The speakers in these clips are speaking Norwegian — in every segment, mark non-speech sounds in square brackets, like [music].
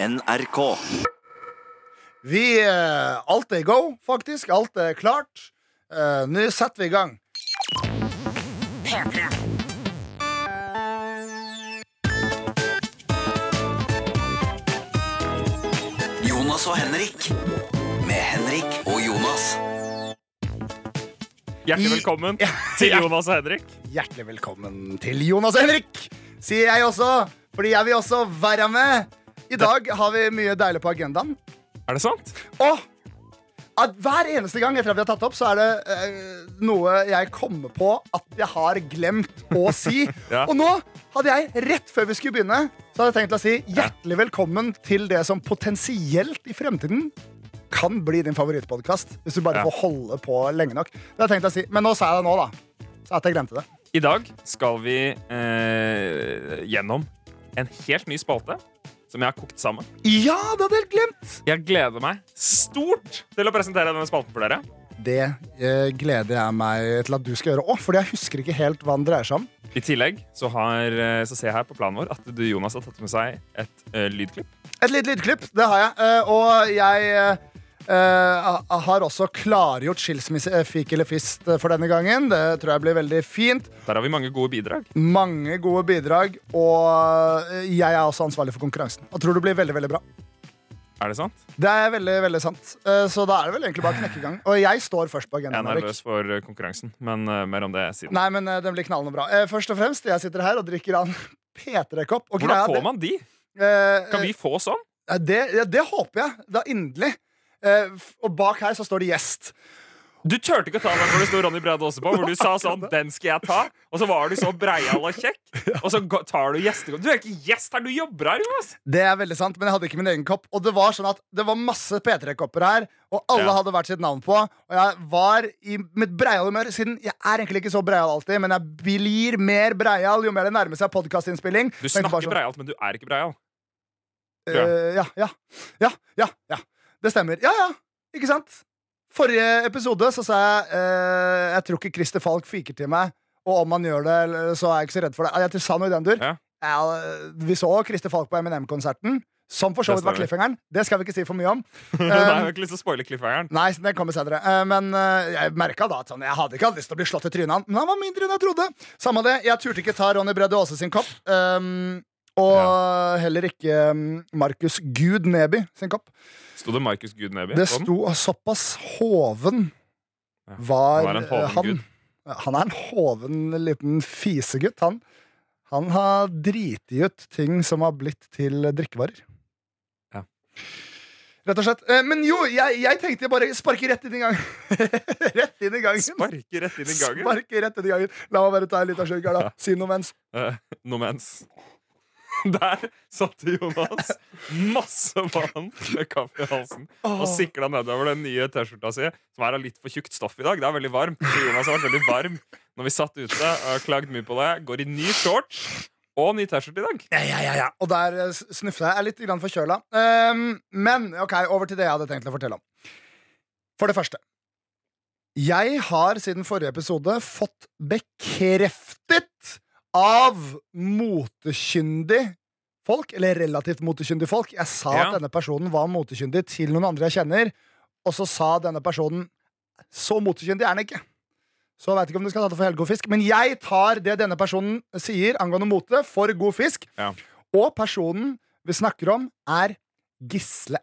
NRK. Vi eh, Alt er go, faktisk. Alt er klart. Eh, Nå setter vi i gang. Jonas og Henrik. Med Henrik og Jonas. Hjertelig I- velkommen Ja, til. Jonas og Henrik. Hjertelig velkommen til Jonas og Henrik, sier jeg også. Fordi jeg vil også være med. I dag har vi mye deilig på agendaen. Er det sant? Og at hver eneste gang etter at vi har tatt opp, så er det eh, noe jeg kommer på at jeg har glemt å [laughs] si. Ja. Og nå hadde jeg, rett før vi skulle begynne, så hadde jeg tenkt å si hjertelig velkommen til det som potensielt i fremtiden kan bli din favorittpodkast. Hvis du bare Ja. får holde på lenge nok. Det hadde jeg tenkt å si. Men nå sa jeg det nå, da. Så at jeg glemte det. I dag skal vi eh, gjennom en helt ny spalte som jeg har kokt sammen. Ja, det hadde jeg helt glemt! Jeg gleder meg stort til å presentere denne spalten for dere. Det eh, gleder jeg meg til at du skal gjøre òg, fordi jeg husker ikke helt hva den dreier seg om. I tillegg så, har, eh, så ser jeg her på planen vår at du, Jonas har tatt med seg et eh, lydklipp. Et lite lydklipp, det har jeg. Uh, Og jeg eh, har også klargjort skilsmisse, fikk fik eller fist eh, for denne gangen. Det tror jeg blir veldig fint. Der har vi mange gode bidrag. Mange gode bidrag. Og eh, jeg er også ansvarlig for konkurransen. Og tror det blir veldig, veldig bra. Er det sant? Det er veldig, veldig sant. Eh, Så da er det vel egentlig bare å knekke i gang. Og jeg står først på agendaen. Jeg er nervøs for eh, konkurransen, men eh, mer om det siden. Nei, men eh, den blir knallende bra. Eh, Først og fremst, jeg sitter her og drikker av en [laughs] P3-kopp. Hvordan får man de? eh, Kan vi få sånn? Det, det håper jeg. Da inderlig. Eh, og bak her så står det gjest. Du turte ikke å ta den hvor det sto Ronny Brede Aase på. Hvor du [laughs] sa sånn, den skal jeg ta Og så var du så breial og kjekk. [laughs] Og så tar du gjestekopp. Du er ikke gjest her, du jobber her, Jonas! Det er veldig sant, men jeg hadde ikke min egen kopp. Og det var sånn at det var masse P3-kopper her, og alle Ja. hadde hvert sitt navn på. Og jeg var i mitt breiale humør, siden jeg er egentlig ikke så breial alltid, men jeg blir mer breial jo mer det nærmer seg podkastinnspilling. Du snakker breialt, men du er ikke breial. Uh, ja, ja. Ja, ja, ja. Det stemmer. Ja, ja. Ikke sant? Forrige episode så sa jeg eh, Jeg tror ikke Christer Falk fiker til meg, og om han gjør det, så er jeg ikke så redd for det. Jeg sa noe i den dur. Ja. Ja, vi så Christer Falk på Eminem-konserten, som for så vidt var cliffhangeren. Det skal vi ikke si for mye om. [laughs] Nei, jeg har ikke lyst til å spoile cliffhangeren. Nei, den kommer senere. Eh, Men eh, jeg merka da at sånn, jeg hadde ikke hatt lyst til å bli slått i trynet. av han, Men han var mindre enn jeg trodde. Samme det, Jeg turte ikke ta Ronny Brede Aase sin kopp. um, og heller ikke um, Markus Gud Neby sin kopp. Sto det Markus Gud Neby? Det sto såpass hoven var, han var en hoven eh, han. Han er en hoven liten fisegutt, han. Han har driti ut ting som har blitt til drikkevarer. Ja. Rett og slett. Eh, Men jo, jeg, jeg tenkte bare sparke rett inn i gangen. [laughs] rett inn i gangen. Sparke rett inn i gangen. Sparke rett inn i gangen. La meg bare ta en liten slurk her, da. Si noe mens. Uh, no mens. [laughs] Der satte Jonas masse vann med kaffe i halsen og sikla nedover den nye T-skjorta si, som er av litt for tjukt stoff i dag. Det er veldig varmt. Så Jonas har vært veldig varm når vi satt ute og klagd mye på det. Går i ny shorts og ny T-skjorte i dag. Ja, ja, ja, ja. Og der snufla jeg. Jeg er litt grann forkjøla. Um, men ok, over til det jeg hadde tenkt å fortelle om. For det første. Jeg har siden forrige episode fått bekreftet av motekyndig folk, eller relativt motekyndig folk. Jeg sa Ja. at denne personen var motekyndig til noen andre jeg kjenner, og så sa denne personen så motekyndig er han ikke. Så jeg ikke om du skal ta det for helt god fisk, men jeg tar det denne personen sier angående mote, for god fisk. Ja. Og personen vi snakker om, er Gisle.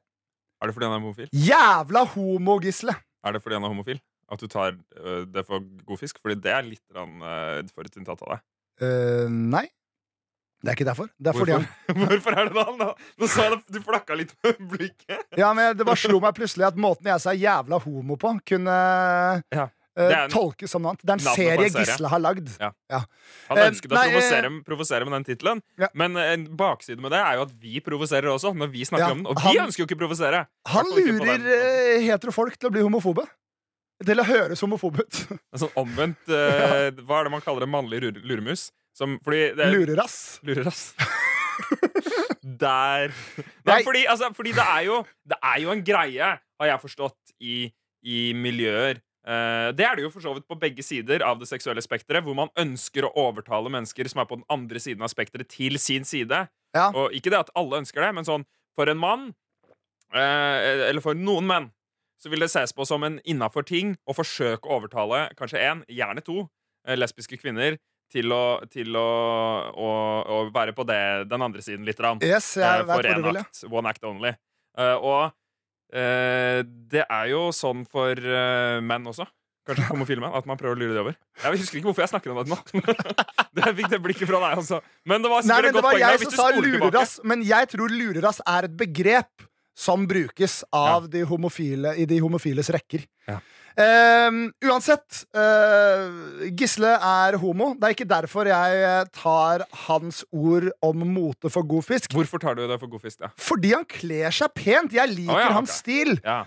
Er det fordi han er homofil? Jævla homo-Gisle. Er det fordi han er homofil? At du tar øh, det for god fisk? Fordi det er litt uh, forutinntatt av deg. Eh, nei. Det er ikke derfor. Det er fordi han Hvorfor? [laughs] Hvorfor er det da? Nå, nå jeg det, du flakka litt med blikket. [laughs] Ja, men Det bare slo meg plutselig at måten jeg sa 'jævla homo' på, kunne Ja. eh, en- tolkes som noe annet. Det er en serie serie. Gisle har lagd. Han Eh, ønsket å provosere, provosere med den tittelen. Ja. Men en bakside med det er jo at vi provoserer også. Når vi snakker Ja, om den Og vi han- ønsker jo ikke å provosere. Han lurer heterofolk til å bli homofobe. Å høres homofob ut. [laughs] Sånn omvendt uh, Hva er det man kaller en mannlig luremus? Som, det, Lurerass. Lurerass. [laughs] Der. Nei, fordi, altså, fordi det, er jo, det er jo en greie, har jeg forstått, i, i miljøer. Uh, det er det jo for så vidt på begge sider av det seksuelle spekteret, hvor man ønsker å overtale mennesker som er på den andre siden av spekteret, til sin side. Ja. Og ikke det at alle ønsker det, men sånn for en mann, uh, eller for noen menn, så vil det ses på som en innafor ting å forsøke å overtale kanskje én, gjerne to, eh, lesbiske kvinner til å, til å, å, å være på det, den andre siden litt. Rann, Yes, eh, jeg vet for én akt. One act only. Eh, og eh, det er jo sånn for eh, menn også. Kanskje homofile menn. At man prøver å lure det over. Jeg husker ikke hvorfor jeg snakker om det nå. [laughs] det fikk det blikket fra deg også. Men det var Nei, men et godt poeng. men jeg tror lurerass er et begrep som brukes av de homofile i de homofiles rekker. Ja. Ehm, uansett, uh, Gisle er homo. Det er ikke derfor jeg tar hans ord om mote for god fisk. Hvorfor tar du det for god fisk? da? Fordi han kler seg pent. Jeg liker oh, ja, hans ok. stil. Ja.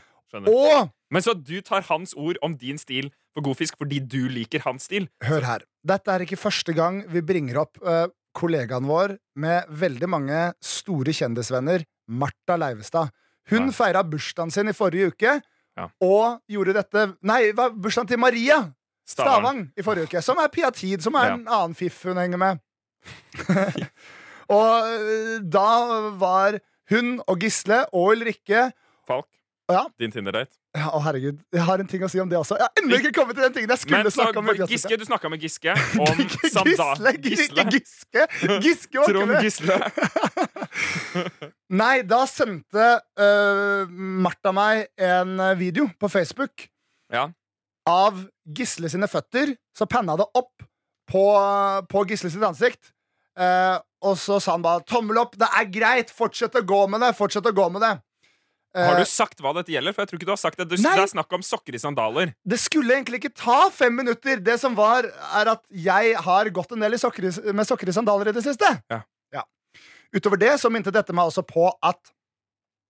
Og Men så du tar hans ord om din stil for god fisk fordi du liker hans stil? hør her. Dette er ikke første gang vi bringer opp uh, kollegaen vår med veldig mange store kjendisvenner, Martha Leivestad. Hun Nei. feira bursdagen sin i forrige uke, Ja. og gjorde dette Nei, bursdagen til Maria Stavang. Stavang i forrige uke. Som er Pia Tid, som er Ja. en annen fiff hun henger med. [laughs] og eh, da var hun og Gisle og Ulrikke Falk, Ja. din Tinder-date. ja, Å, herregud, jeg har en ting å si om det også. Jeg har ennå ikke kommet til den tingen jeg skulle snakke om. Giske, du snakka med Giske om [laughs] Gisle. Gisle, Giske. Giske Trond. Gisle. [laughs] Nei, da sendte uh, Martha meg en eh, video på Facebook Ja. av Gisle sine føtter. Så panna det opp på, på Gisle sitt ansikt. Uh, og så sa han bare 'tommel opp', det er greit, fortsett å gå med det. Fortsett å gå med det. Eh, Har du sagt hva dette gjelder? For jeg tror ikke du har sagt det. Du, Nei. det er snakk om sokker i sandaler. Det skulle egentlig ikke ta fem minutter. Det som var, er at jeg har gått en del i sokker, i- med sokker i sandaler i det siste. Ja. Utover det så minte dette meg også på at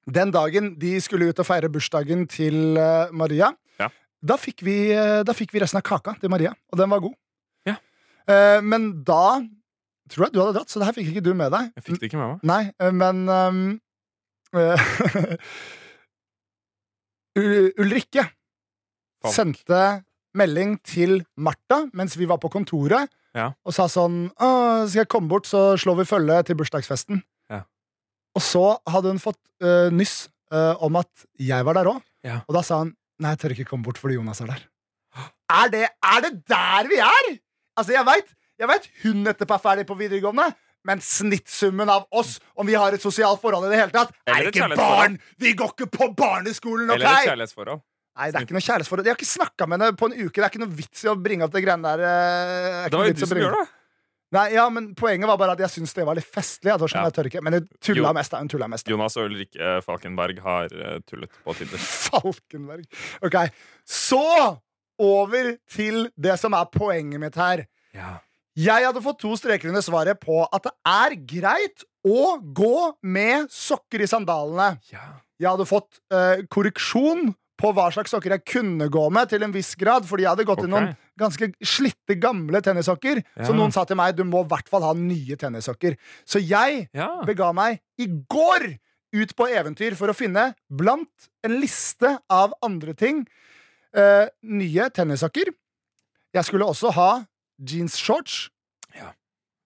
den dagen de skulle ut og feire bursdagen til eh, Maria, Ja. da, fikk vi, eh, da fikk vi resten av kaka til Maria, og den var god. Ja. Eh, men da tror jeg du hadde dratt, så det her fikk ikke du med deg. Jeg fikk det ikke med meg. Nei, eh, men ehm, eh, [laughs] Ulrikke Falk. sendte melding til Martha mens vi var på kontoret, Ja. og sa sånn 'Skal jeg komme bort, så slår vi følge til bursdagsfesten'. Ja. Og så hadde hun fått uh, nyss uh, om at jeg var der òg, Ja. og da sa hun 'Nei, jeg tør ikke komme bort fordi Jonas er der'. Er det, er det der vi er?! Altså, jeg veit jeg vet hun nettopp er ferdig på videregående, men snittsummen av oss, om vi har et sosialt forhold i det hele tatt, Eller er et ikke kjærlighetsforhold. barn! Vi går ikke på barneskolen, Eller et OK?! kjærlighetsforhold. Nei, det er ikke noe kjærlighetsforhold. Jeg har ikke snakka med henne på en uke. Det er ikke noe vits i å bringe opp det greiene der. eh, er ikke Det var noe jo vits du å som bringe- gjør det. Nei, ja, men Poenget var bare at jeg syntes det var litt festlig. Jeg, Ja. jeg tør ikke. Men hun Jo. tulla mest. da. Hun tulla mest. da. Jonas og Ulrikke Falkenberg har eh, tullet på Tinder. [laughs] Falkenberg. Ok, Så over til det som er poenget mitt her. Ja. Jeg hadde fått to streker under svaret på at det er greit å gå med sokker i sandalene. Jeg hadde fått uh, korreksjon på hva slags sokker jeg kunne gå med, til en viss grad, fordi jeg hadde gått i noen ganske slitte, gamle tennissokker. Ja. Så noen sa til meg du må i hvert fall ha nye tennissokker. Så jeg Ja. bega meg i går ut på eventyr for å finne blant en liste av andre ting uh, nye tennissokker. Jeg skulle også ha jeansshorts Ja.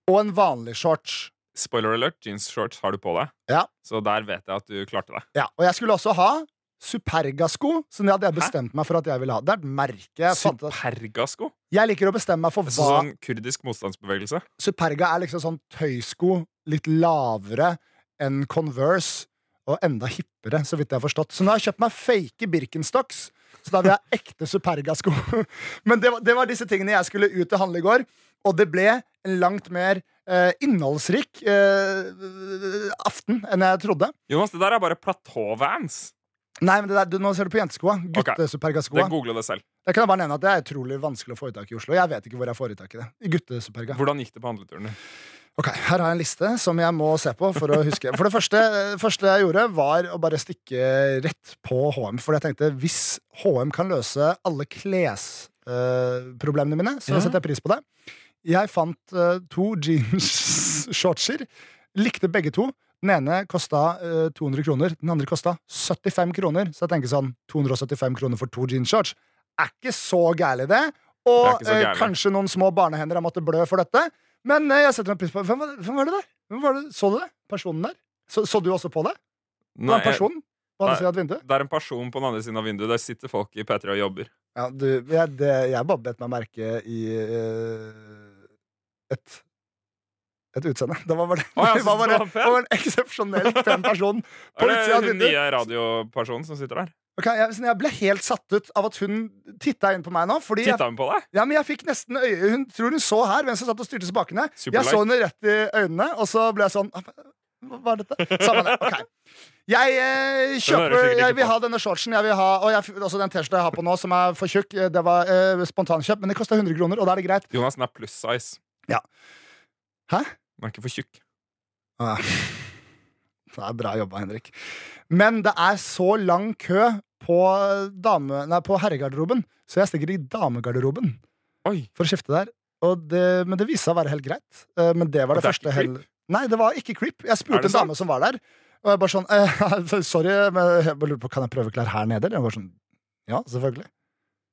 og en vanlig shorts. Spoiler alert, jeans shorts har du på deg. Ja. Så der vet jeg at du klarte det. Ja, og jeg skulle også ha Superga-sko, som jeg hadde jeg bestemt meg for at jeg ville ha. Det er et merke jeg. Superga-sko? Jeg liker å bestemme meg for Altså hva sånn kurdisk motstandsbevegelse? Superga er liksom sånn tøysko, litt lavere enn Converse, og enda hippere, så vidt jeg har forstått. Så nå har jeg kjøpt meg fake Birkenstocks, så da vil jeg ha ekte Superga-sko. [laughs] Men det var, det var disse tingene jeg skulle ut og handle i går, og det ble en langt mer eh, innholdsrik eh, aften enn jeg trodde. Jonas, det der er bare platåvans. Nei, men det der, du, Nå ser du på jenteskoa. Gutte-Superga-skoa. Det Google det selv. Jeg kan bare nevne at Det er utrolig vanskelig å få i tak i Oslo. Jeg vet ikke hvor jeg får i tak i det. Guttesuperga. Hvordan gikk det på handleturen din? Ok, Her har jeg en liste som jeg må se på for å huske. For det første, første jeg gjorde, var å bare stikke rett på HM. For jeg tenkte hvis HM kan løse alle klesproblemene mine, så Ja. setter jeg pris på det. Jeg fant uh, to jeans-shortser. [laughs] Likte begge to. Den ene kosta uh, 200 kroner, den andre kosta 75 kroner. Så jeg tenker sånn 275 kroner for to jeans-shorts er ikke så gærent, det. Og Det eh, gærent. kanskje noen små barnehender har måttet blø for dette. Men eh, jeg setter meg pris på Hvem var, hvem var det der? Var det? Så du det? Personen der? Så, så du også på det? Det er Nei, en på andre Nei. siden et. Det er en person på den andre siden av vinduet. Der sitter folk i P3 og jobber. Ja, du, jeg, det, jeg bare bet meg merke i uh, et et utseende. Det var bare, oh, det var bare, det var en eksepsjonelt pen person. På Er det den nye radiopersonen som sitter der? Okay, jeg, jeg ble helt satt ut av at hun titta inn på meg nå. Fordi Titta hun på deg? ja, men jeg fikk nesten øye Hun tror hun så her hvem jeg satt og styrte spakene. Jeg så henne rett i øynene, og så ble jeg sånn Hva hva er dette? Samme det. Okay. Jeg eh, kjøper Jeg vil ha denne shortsen. Jeg vil ha, og jeg, også den T-skjorta jeg har på nå, som er for tjukk. eh, Det var eh, spontankjøp, men det kosta 100 kroner, og da er det greit. Jonas, den er pluss size. Ja. Hæ? Den er ikke for tjukk. Det er bra jobba, Henrik. Men det er så lang kø på, dame, nei, på herregarderoben, så jeg stikker i damegarderoben Oi. for å skifte der. Og det, men det viste seg å være helt greit. Eh, Men det var det, det første hell... Nei, det var ikke creep. Jeg spurte en dame som var der, og jeg bare sånn [laughs] eh, Sorry, men jeg bare lurer på, kan jeg prøve klær her nede? Eller jeg bare sånn Ja, selvfølgelig.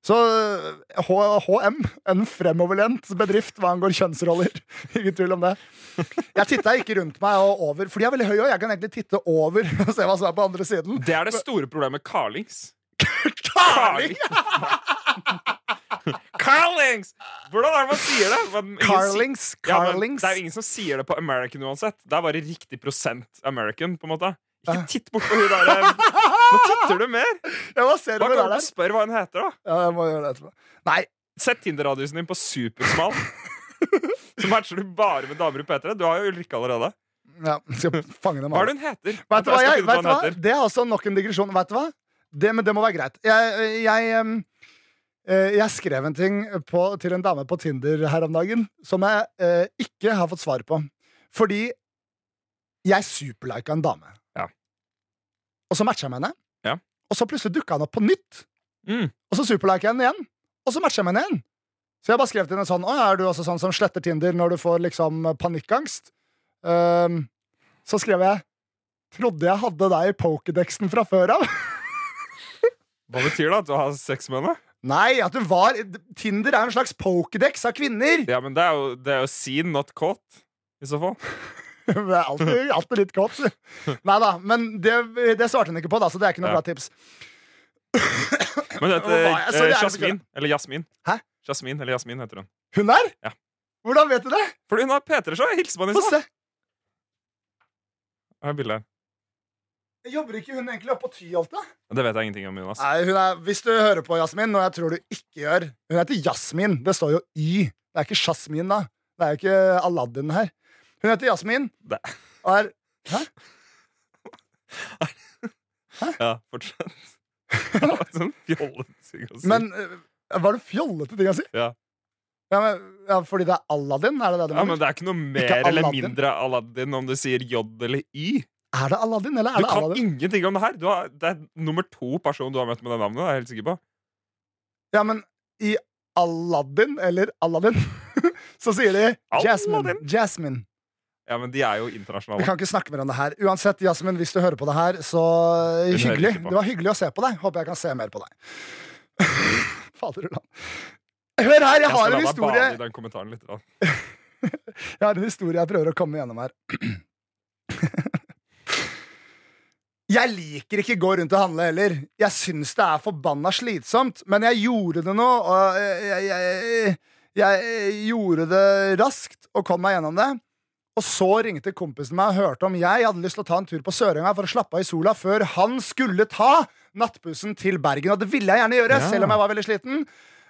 Så eh, HM, en fremoverlent bedrift hva angår kjønnsroller. [laughs] Ingen tvil om det. Jeg titta ikke rundt meg og over, for de er veldig høye, og jeg kan egentlig titte over [laughs] og se hva som er på andre siden. Det er det store problemet med Carlings. Carling! [laughs] Carlings! Hvordan er det man sier det? Man, Carlings, si- Carlings, Ja, det er jo ingen som sier det på American uansett. Det er bare riktig prosent American. på en måte Ikke titt bort på hun der eh, Nå titter du mer! Ja, hva ser du Bare med gå det opp og der? spør hva hun heter. da Ja, jeg må gjøre det etterpå. Nei, Sett Tinder-radiusen din på supersmal. Så matcher du bare med damer i P3. Du har jo Ulrikke allerede. ja, skal fange dem Hva er det hun heter? Vet du hva, Jeg jeg, vet hva? heter. Det er også nok en digresjon. Vet du hva? Det, men det må være greit. Jeg, jeg, eh, jeg skrev en ting på, til en dame på Tinder her om dagen som jeg eh, ikke har fått svar på. Fordi jeg superlika en dame. Ja. Og så matcha jeg med henne. Og så plutselig dukka han opp på nytt. Mm. Og så superlika jeg henne igjen. Og så matcha jeg med henne igjen. Så jeg bare skrev til henne sånn Å, er du også sånn som sletter Tinder når du får liksom panikkangst? Um, så skrev jeg Trodde jeg hadde deg i pokédexen fra før av. [laughs] Hva betyr det? At du har sex med henne? Nei, at du var Tinder er en slags pokédex av kvinner. Ja, men det er jo, det er jo seen, not caught. I så fall. [laughs] Det er alltid, alltid litt kåt. Nei da, men det, det svarte hun ikke på, da, så det er ikke noe bra tips. Men det heter eh, er- Jasmin. Eller Jasmin. Hæ? Jasmin eller Jasmin heter hun. Hun der? Ja. Hvordan vet du det? Fordi hun har P3-show. Jeg hilste på henne i stad. se. Jeg har bilde her. Jobber ikke hun egentlig oppe på Tyholt? Det vet jeg ingenting om, Jonas. Nei, er, Hvis du hører på Jasmin, og jeg tror du ikke gjør Hun heter Jasmin. Det står jo Y. Det er ikke Jasmin, da. Det er jo ikke Aladdin her. Hun heter Jasmin og er Hæ? Hæ? Ja, fortsett. [laughs] Det var sånn fjollete ting å si. Men øh, var det fjollete ting å si? Ja. Ja, men, ja, Fordi det er Aladdin? Er det det du ja, mener? men det er ikke noe mer Ikke eller Aladdin. mindre Aladdin om du sier J eller Y. Er det Aladdin, eller er Du det kan Aladdin? ingenting om det her. Du har, det er nummer to person du har møtt med det navnet. Det er jeg helt sikker på. Ja, men i Aladdin, eller Aladdin, [laughs] så sier de Jasmine. Aladdin. Jasmine. Ja, men de er jo internasjonale. Vi kan ikke snakke mer om det her. Uansett, Jasmin, hvis du hører på det her, så Hun hyggelig. Det var hyggelig å se på deg. Håper jeg kan se mer på deg. [laughs] Faderullan. Hør her, jeg Jeg har skal la en deg historie bade i den kommentaren litt. Da. [laughs] Jeg har en historie jeg prøver å komme gjennom her. [clears throat] Jeg liker ikke gå rundt og handle heller. Jeg syns det er forbanna slitsomt, men jeg gjorde det nå, og jeg, jeg, jeg, jeg gjorde det raskt og kom meg gjennom det. Og så ringte kompisen meg og hørte om jeg hadde lyst til å ta en tur på Sørøya for å slappe av i sola før han skulle ta nattbussen til Bergen. Og det ville jeg gjerne gjøre, Ja. selv om jeg var veldig sliten.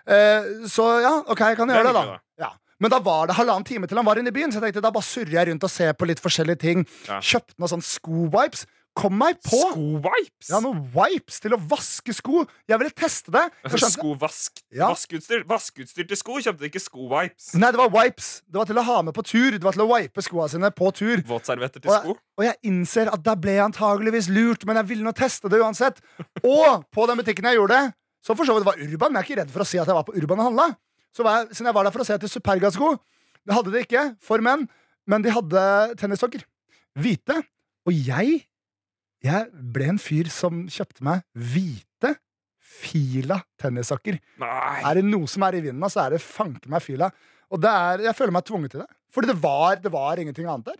Eh, så ja, ok, jeg kan gjøre det, det da. Ja. Men da var det halvannen time til han var inne i byen, så jeg tenkte da bare surrer jeg rundt og ser på litt forskjellige ting. Ja. Kjøpte noen sånne sko-wipes. Kom meg på! Sko-wipes! Ja, noen wipes til å vaske sko. Jeg ville teste det. Skovask. Ja. Vaskeutstyr. Vaskeutstyr til sko kjøpte ikke sko-wipes. Nei, det var wipes. Det var til å ha med på tur. Det var til å wipe skoa sine på tur. Våtservietter til Og sko. og jeg innser at da ble jeg antageligvis lurt, men jeg ville nå teste det uansett. Og på den butikken jeg gjorde det, som for så vidt var Urban, men jeg er ikke redd for å si at jeg var på Urban og handla. Så var jeg, siden jeg var der for å se etter Superga-sko Det hadde de ikke for menn, men de hadde tennissokker. Hvite. Og jeg Jeg ble en fyr som kjøpte meg hvite fila tennissokker. Er det noe som er i vinden, så er det fanke meg fila. Og det er, jeg føler meg tvunget til det. Fordi det var, det var ingenting annet der.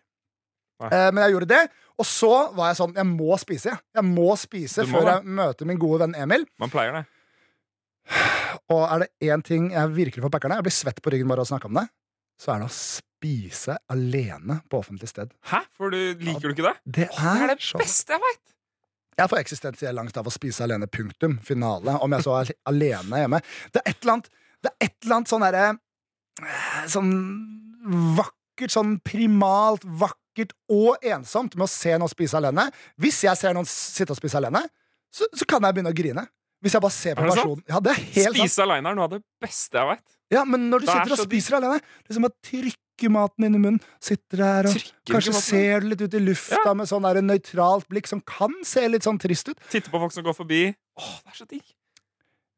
Eh, men jeg gjorde det, og så var jeg sånn Jeg må spise. jeg. Må spise må før jeg møter min gode venn Emil. Man pleier det. Og er det én ting jeg virkelig får packerne Jeg blir svett på ryggen bare av å snakke om det. Så er det å spise alene på offentlig sted. Hæ? For du liker du ikke det? Det Det er det beste jeg veit! Jeg får eksistensiell angst av å spise alene. Punktum. Finale. Om jeg så er alene hjemme. Det er et eller annet, det er et eller annet sånn derre eh, Sånn vakkert, sånn primalt vakkert og ensomt med å se noen spise alene. Hvis jeg ser noen sitte og spise alene, så, så kan jeg begynne å grine. Hvis jeg bare ser på Er personen. Ja, det er sant. Spise aleine er noe av det beste jeg veit. Ja, men når du er sitter og spiser alene, det er som å trykke maten inn i munnen. Sitter der og Trykker Kanskje ser litt ut i lufta Ja. med sånn der nøytralt blikk som kan se litt sånn trist ut. Titter på folk som går forbi. Åh, det er så digg.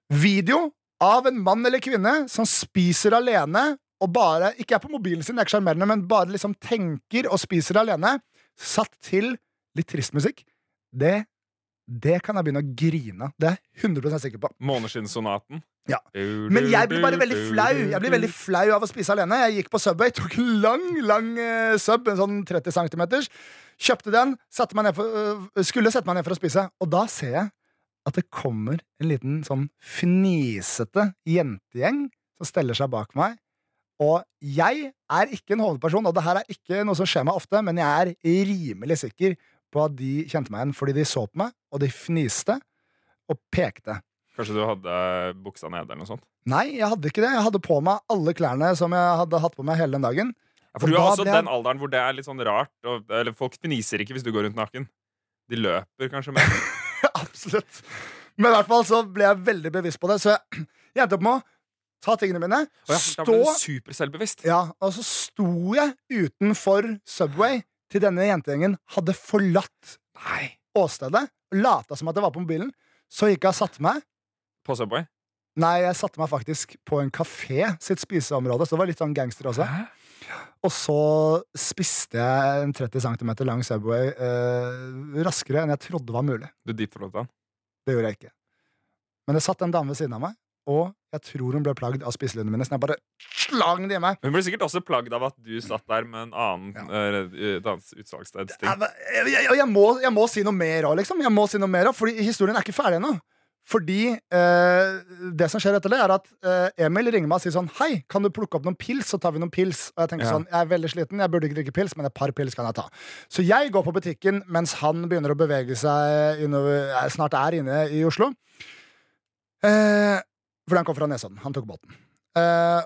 Video av en mann eller kvinne som spiser alene og bare Ikke er på mobilen sin, det er ikke sjarmerende, men bare liksom tenker og spiser alene, satt til litt trist musikk. Det det kan jeg begynne å grine av. Det er jeg 100 sikker på. Måneskinnssonaten. Ja. Men jeg blir bare veldig flau Jeg blir veldig flau av å spise alene. Jeg gikk på Subway, tok en lang lang uh, sub, en sånn 30 cm. Kjøpte den, for, uh, skulle sette meg ned for å spise, og da ser jeg at det kommer en liten sånn fnisete jentegjeng som steller seg bak meg. Og jeg er ikke en hovedperson, og det her er ikke noe som skjer meg ofte, men jeg er rimelig sikker på at de kjente meg igjen fordi de så på meg, og de fniste og pekte. Kanskje du hadde buksa nede eller noe sånt? Nei, jeg hadde ikke det. Jeg hadde på meg alle klærne som jeg hadde hatt på meg hele den dagen. Ja, for Og du er også ble den alderen hvor det er litt sånn rart. Og, eller folk fniser ikke hvis du går rundt naken. De løper kanskje mer. [laughs] Absolutt. Men i hvert fall så ble jeg veldig bevisst på det, så jeg, jeg [clears throat] endte opp med å ta tingene mine, Og jeg, stå superselvbevisst. Ja, og så sto jeg utenfor Subway til denne jentegjengen hadde forlatt Nei. åstedet. Lata som at jeg var på mobilen. Så gikk jeg og satte meg. På Subway. Nei, jeg satte meg faktisk på en kafé sitt spiseområde, så det var litt sånn gangster også. Og så spiste jeg en 30 cm lang Subway eh, raskere enn jeg trodde var mulig. Du deepfrota den. Det gjorde jeg ikke. Men det satt en dame ved siden av meg, og jeg tror hun ble plagd av spiselundene mine. Så jeg bare slang det i meg. Hun ble sikkert også plagd av at du satt der med en annen Ja. eh, et annet utsalgssted. Jeg, jeg, jeg, jeg, jeg må si noe mer òg, liksom. Jeg må si noe mer Fordi historien er ikke ferdig ennå. Fordi eh, det som skjer etter det, er at eh, Emil ringer meg og sier sånn Hei, kan du plukke opp noen pils, så tar vi noen pils. Og jeg tenker Ja. sånn, jeg er veldig sliten, jeg burde ikke drikke pils, men et par pils kan jeg ta. Så jeg går på butikken mens han begynner å bevege seg innover, eh, snart er inne i Oslo. Eh, fordi han kom fra Nesodden. Han tok båten. Eh,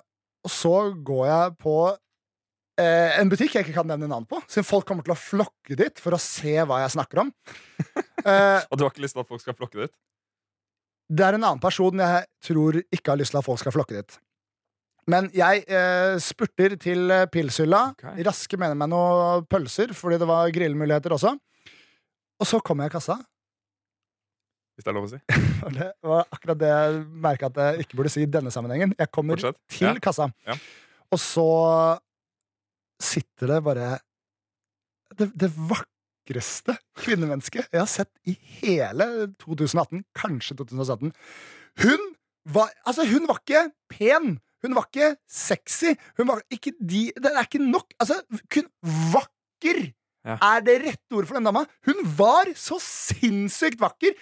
og så går jeg på eh, en butikk jeg ikke kan nevne navn på, siden folk kommer til å flokke dit for å se hva jeg snakker om. [laughs] Eh, Og du har ikke lyst til at folk skal flokke dit? Det er en annen person jeg tror ikke har lyst til at folk skal flokke dit. Men jeg eh, spurter til eh, pilshylla, Okay. Raske mener meg noen pølser, fordi det var grillmuligheter også. Og så kommer jeg i kassa. Hvis det er lov å si. [laughs] Det var akkurat det jeg merka at jeg ikke burde si i denne sammenhengen. Jeg kommer Fortsett. til Ja. kassa, Ja. og så sitter det bare det, det vakreste kvinnemennesket jeg har sett i hele 2018, kanskje 2017. Hun var Altså, hun var ikke pen. Hun var ikke sexy. Hun var ikke de Det er ikke nok. Altså, kun vakker Ja. er det rette ordet for den dama. Hun var så sinnssykt vakker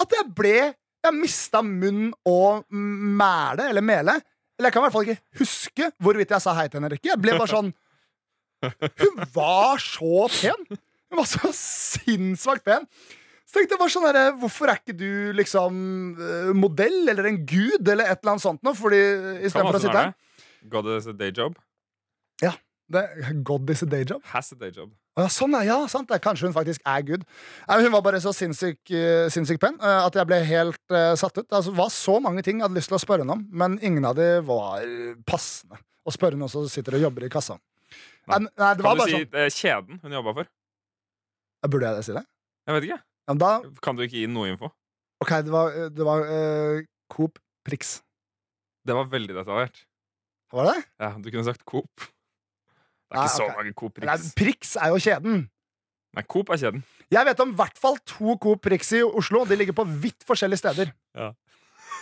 at jeg ble Jeg mista munn og mæle, eller mele. Eller jeg kan i hvert fall ikke huske hvorvidt jeg sa hei til henne eller ikke. Jeg ble bare sånn [laughs] Hun var så pen! Hun var så sinnssvakt pen. Så tenkte jeg bare sånn her, Hvorfor er ikke du liksom eh, modell eller en gud eller et eller annet sånt noe? Fordi istedenfor å sitte her. God is a day job. det, God is a day job. Has a day job. Ja, sånn, er, ja, sant det. Kanskje hun faktisk er good. Hun var bare så sinnssykt uh, sinnssyk pen eh, at jeg ble helt uh, satt ut. Altså, det var så mange ting jeg hadde lyst til å spørre henne om, men ingen av de var passende. Å spørre noen som sitter og jobber i kassa. Nei, Nei. Kan var du si sånn eh, kjeden hun jobba for? Burde jeg det si det? Jeg vet ikke. Ja, da Kan du ikke gi noe info? OK, det var, det var uh, Coop Prix. Det var veldig detaljert. Var det? Ja, Du kunne sagt Coop. Det er Nei, ikke så ok. mange Coop Nei, Prix. Prix er jo kjeden. Nei, Coop er kjeden. Jeg vet om i hvert fall to Coop Prix i Oslo. De ligger på vidt forskjellige steder. Ja.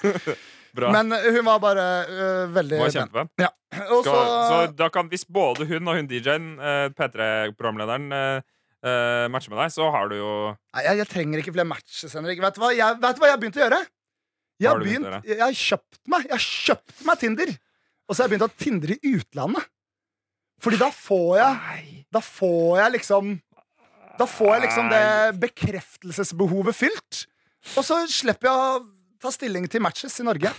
[laughs] Bra. Men eh, hun var bare uh, veldig Hun var kjempevenn. Ja. Så, så da kan, hvis både hun og hun DJ-en, uh, P3-programlederen, eh, eh, matcher med deg, så har du jo Nei, jeg, jeg trenger ikke flere matches, Henrik. Vet du hva jeg, vet du hva jeg har begynt å gjøre? Jeg har, begynt begynt, jeg har kjøpt meg Jeg har kjøpt meg Tinder. Og så har jeg begynt å tindre i utlandet. Fordi da får jeg Da får jeg liksom Da får jeg liksom det bekreftelsesbehovet fylt. Og så slipper jeg å ta stilling til matches i Norge.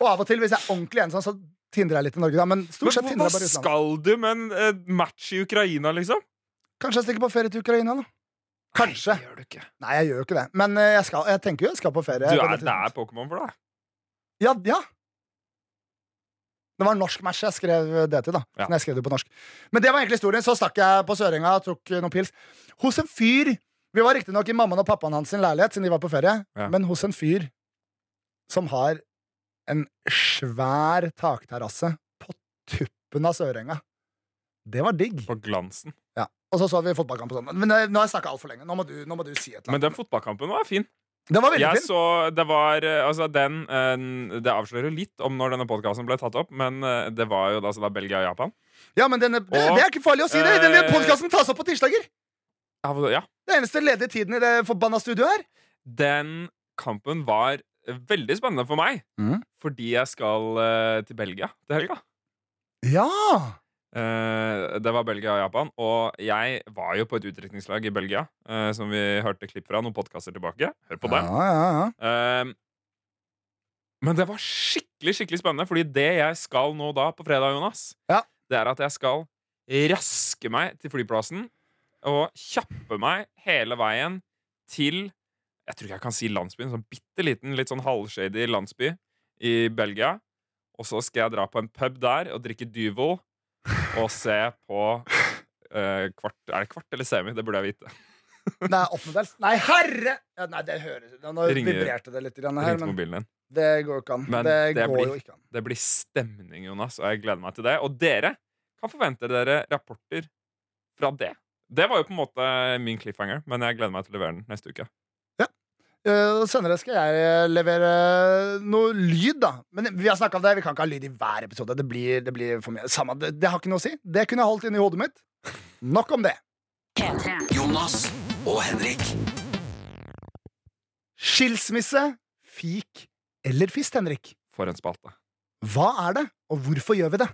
Og av og til, hvis jeg er ordentlig ensom, så tindrer jeg litt i Norge. Da. Men stort sett Men hva skal du med en eh, match i Ukraina, liksom? Kanskje jeg stikker på ferie til Ukraina, da. Kanskje. Nei, det gjør du ikke. Nei, jeg gjør jo ikke det. Men eh, jeg, skal, jeg tenker jo jeg skal på ferie. Du er, det det er. Pokémon for deg. Ja, ja. Det var en norsk match jeg skrev det til. da Ja. Jeg skrev det på norsk Men det var egentlig historien. Så stakk jeg på Sørenga og tok eh, noen pils. Hos en fyr Vi var riktignok i mammaen og pappaen hans sin leilighet, siden de var på ferie. Ja. Men hos en fyr som har en svær takterrasse på tuppen av Sørenga. Det var digg. På glansen. Og så så vi fotballkamp sammen. sånn. Men eh, nå har jeg snakka altfor lenge. Nå må, du, nå må du si et eller Men annet. den fotballkampen var fin. Den var veldig Jeg fin. så det var eh, Altså, den eh, Det avslører jo litt om når denne podkasten ble tatt opp, men eh, det var jo da, altså, da Belgia og Japan. Ja, men denne, det, Og, det er ikke farlig å si det! Denne eh, podkasten tas opp på tirsdager! Ja, Ja. Det eneste ledige tiden i det forbanna studioet her. Den kampen var veldig spennende for meg, Mhm. fordi jeg skal eh, til Belgia til helga. Ja! Eh, det var Belgia og Japan, og jeg var jo på et utdrikningslag i Belgia, eh, som vi hørte klipp fra noen podkaster tilbake. Hør på dem. Ja, ja, ja. Eh, men det var skikkelig skikkelig spennende, Fordi det jeg skal nå da på fredag, Jonas, Ja. det er at jeg skal raske meg til flyplassen og kjappe meg hele veien til Jeg tror ikke jeg kan si landsbyen. Sånn bitte liten, litt sånn halvshady landsby i Belgia. Og så skal jeg dra på en pub der og drikke Duvel og se på eh, kvart Er det kvart eller semi? Det burde jeg vite. Nei, åttendedels. Nei, herre! Ja, nei, det høres Nå Ringer- vibrerte det litt her, Ringte men mobilen din. det går jo ikke an. Men det, det går blir- jo ikke an. Det blir stemning, Jonas, og jeg gleder meg til det. Og dere kan forvente dere rapporter fra det. Det var jo på en måte min cliffhanger, men jeg gleder meg til å levere den neste uke. Uh, senere skal jeg eh, levere noe lyd, da. Men vi har snakket om det, vi kan ikke ha lyd i hver episode. Det blir, det blir for mye. Samme, det, det har ikke noe å si. Det kunne jeg holdt inni hodet mitt. Nok om det. Jonas og Henrik. Skilsmisse, fik eller fist, Henrik? For en spalte. Hva er det, og hvorfor gjør vi det?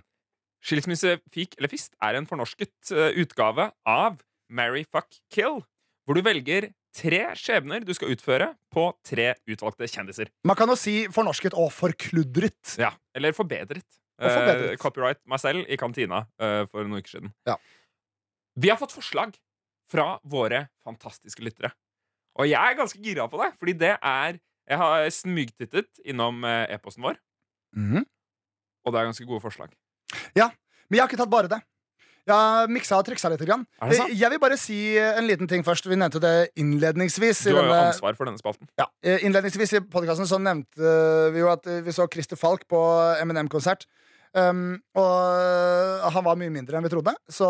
Skilsmisse, fik eller fist er en fornorsket eh, utgave av Marry, fuck, kill, hvor du velger tre skjebner du skal utføre på tre utvalgte kjendiser. Man kan jo si fornorsket og forkludret. Ja, Eller forbedret. Og forbedret. Eh, copyright meg selv i kantina eh, for noen uker siden. Ja. Vi har fått forslag fra våre fantastiske lyttere. Og jeg er ganske gira på det, fordi det er Jeg har smygtittet innom eh, e-posten vår, Mhm. og det er ganske gode forslag. Ja, Men jeg har ikke tatt bare det. Jeg har miksa og triksa litt. Grann. Jeg vil bare si en liten ting først. Vi nevnte det innledningsvis. Du har jo ansvar for denne spalten. Ja, eh, Innledningsvis i podkasten så nevnte vi jo at vi så Christer Falk på Eminem-konsert. Um, og eh, han var mye mindre enn vi trodde, så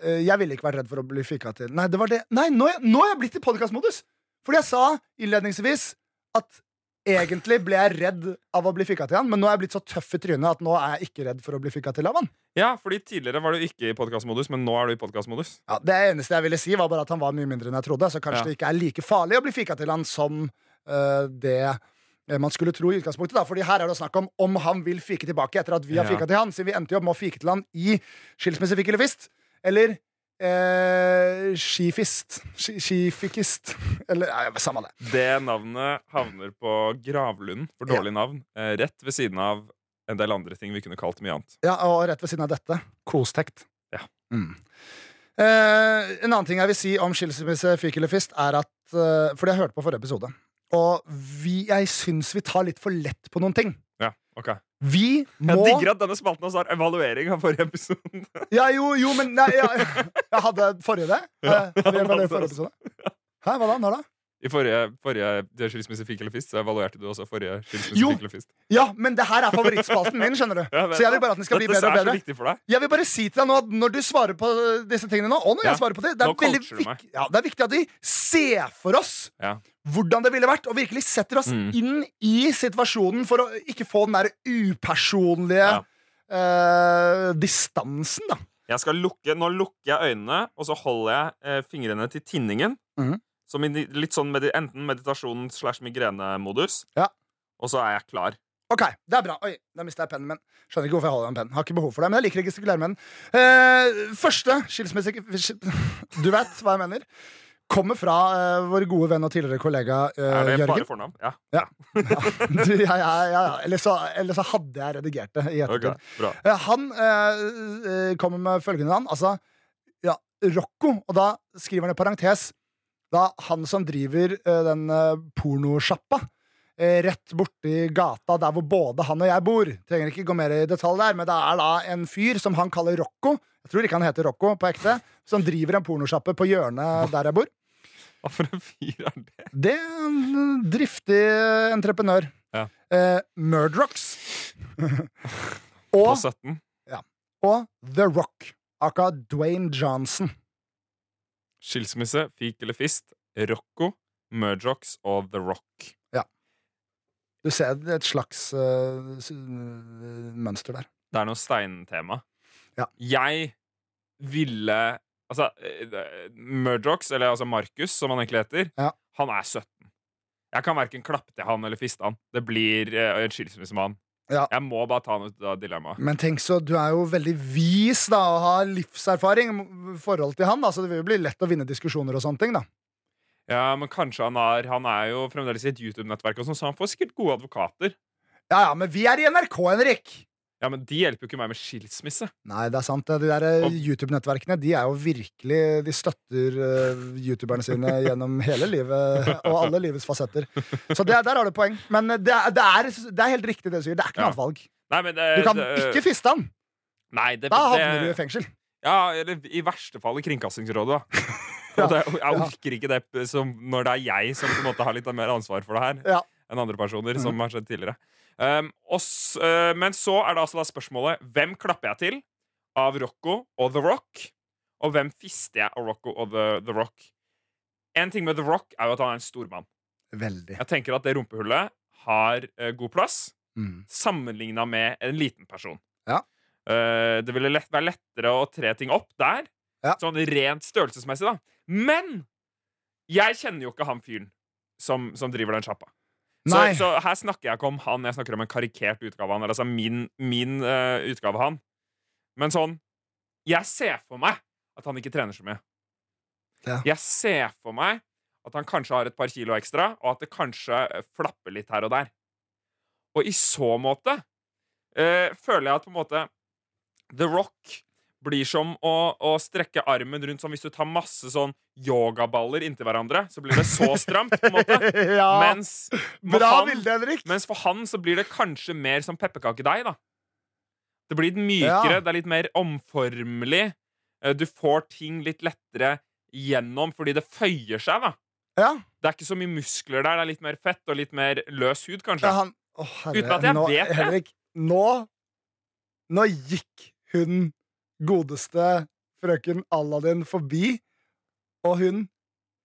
eh, jeg ville ikke vært redd for å bli fika til. Nei, det var det Nei, nå er, nå er jeg blitt i podkastmodus! Fordi jeg sa innledningsvis at egentlig ble jeg redd av å bli fikka til han, men nå er jeg blitt så tøff i trynet at nå er jeg ikke redd for å bli fikka til av han. Ja, fordi Tidligere var du ikke i podkastmodus, men nå er du i podkastmodus. Ja, det eneste jeg ville si, var bare at han var mye mindre enn jeg trodde. Så kanskje Ja. det ikke er like farlig å bli fikka til han som uh, det eh, man skulle tro i utgangspunktet. da Fordi her er det snakk om om han vil fike tilbake etter at vi har Ja. fika til han. Så vi endte jo opp med å fike til han i skilsmisse, fikk eller fist. Eller eh, skifist. Ski- Skifikist. Eller nei, samme det. Det navnet havner på gravlunden for dårlig navn, eh, rett ved siden av en del andre ting vi kunne kalt mye annet. Ja, Og rett ved siden av dette kostekt. Ja. Mm. Eh, en annen ting jeg vil si om skilsmisse, fyk eller fist, er at eh, Fordi jeg hørte på forrige episode. Og vi, jeg syns vi tar litt for lett på noen ting. Ja, Vi må Jeg digger at denne spalten også har evaluering av forrige episode. [laughs] Ja, jo, jo, men nei, jeg, [laughs] jeg hadde forrige det. Ja, Eh, har vi hadde forrige episode? [laughs] Hæ, hva da? Når da? I forrige, forrige det skilsmisse fikk eller fist, så evaluerte du også forrige skilsmisse Jo. fikk eller fist. Ja, men det her er favorittspalten min, skjønner du. [laughs] Ja, Så jeg vil bare at den skal bli bedre og er så viktig for deg. Jeg vil bare si til deg nå at når du svarer på disse tingene nå, og når Ja. jeg svarer på det, det er, veldig vik ja, det er viktig at vi ser for oss Ja. hvordan det ville vært, og virkelig setter oss Mm. inn i situasjonen for å ikke få den der upersonlige Ja. eh, distansen, da. Jeg skal lukke, Nå lukker jeg øynene, og så holder jeg eh, fingrene til tinningen. Mhm. Som i litt sånn med, enten meditasjon slash migrenemodus. Ja. Og så er jeg klar. Ok, det er bra. Oi, da mista jeg pennen min. Skjønner ikke hvorfor jeg holder den pennen. Har ikke behov for det, men jeg liker å gestikulere med den. Eh, første skilsmisse [laughs] Du vet hva jeg mener. Kommer fra uh, vår gode venn og tidligere kollega Jørgen Er det Jørgen. bare fornavn? Ja. Ja. [laughs] Du, ja, ja, ja, ja. Eller, så, eller så hadde jeg redigert det i ettertid. bra. Eh, Han kommer med følgende navn. Altså, ja, Rocco. Og da skriver han i parentes da han som driver eh, den uh, pornosjappa eh, rett borti gata der hvor både han og jeg bor. Trenger ikke gå mer i detalj der, men det er da en fyr som han kaller Rocco. Jeg tror ikke han heter Rocco på ekte. Som driver en pornosjappe på hjørnet der jeg bor. Hva for en fyr er det? Det er en driftig entreprenør. Ja. Eh, Murdrocks. Og, ja, og The Rock. Aka Dwayne Johnson. Skilsmisse, fik eller fist, Rocco, Murdochs og The Rock. Ja. Du ser et slags uh, mønster der. Det er noe steintema. Ja. Jeg ville Altså, eh, eller altså Markus, som han egentlig heter, Ja. han er 17. Jeg kan verken klappe til han eller fiste han. Det blir uh, en skilsmisse med han. Ja. Jeg må bare ta av dilemmaet. Men tenk så, du er jo veldig vis da og har livserfaring i forhold til han. Da, så det vil jo bli lett å vinne diskusjoner og sånne ting. da Ja, men kanskje han er Han er jo fremdeles i et YouTube-nettverk, og sånn, så han får sikkert gode advokater. Ja, ja, Men vi er i NRK, Henrik! Ja, men de hjelper jo ikke meg med skilsmisse. Nei, det er sant. De der eh, YouTube-nettverkene De er jo virkelig De støtter uh, youtuberne sine [laughs] gjennom hele livet og alle livets fasetter. Så det, der har du poeng. Men eh, det det, er, det er helt riktig det du sier. Det er ikke noe Ja. annet valg. Nei, men det, Du kan ikke fiste han! Nei, det, Da havner du i fengsel. Ja, eller i verste fall i Kringkastingsrådet, da. [laughs] Ja, det, jeg orker ikke det som, når det er jeg som på en måte har litt mer ansvar for det her, Ja. enn andre personer, Mhm. som har skjedd tidligere. Um, og uh, men så er det altså da spørsmålet hvem klapper jeg til av Rocco og The Rock? Og hvem fister jeg av Rocco og The, The Rock? En ting med The Rock er jo at han er en stormann. Veldig. Jeg tenker at det rumpehullet har uh, god plass Mm. sammenligna med en liten person. Ja. Uh, det ville lett, være lettere å tre ting opp der, Ja. sånn rent størrelsesmessig, da. Men jeg kjenner jo ikke han fyren som, som driver den sjappa. Så, så her snakker jeg ikke om han, jeg snakker om en karikert utgave av han. Eller altså min, min uh, utgave av han. Men sånn Jeg ser for meg at han ikke trener så mye. Ja. Jeg ser for meg at han kanskje har et par kilo ekstra, og at det kanskje eh, flapper litt her og der. Og i så måte uh, føler jeg at på en måte The Rock blir som å, å strekke armen rundt som hvis du tar masse sånn yogaballer inntil hverandre. Så blir det så stramt, på en måte. [laughs] ja, Mens, Bra han, bilde, Henrik! mens for han så blir det kanskje mer som pepperkakedeig, da. Det blir litt mykere, Ja. det er litt mer omformelig. Eh, Du får ting litt lettere gjennom fordi det føyer seg, da. Ja, Det er ikke så mye muskler der, det er litt mer fett og litt mer løs hud, kanskje. ja han Å, herre. Uten at jeg nå, vet det. Henrik, nå Nå gikk hun godeste frøken Aladdin forbi, og hun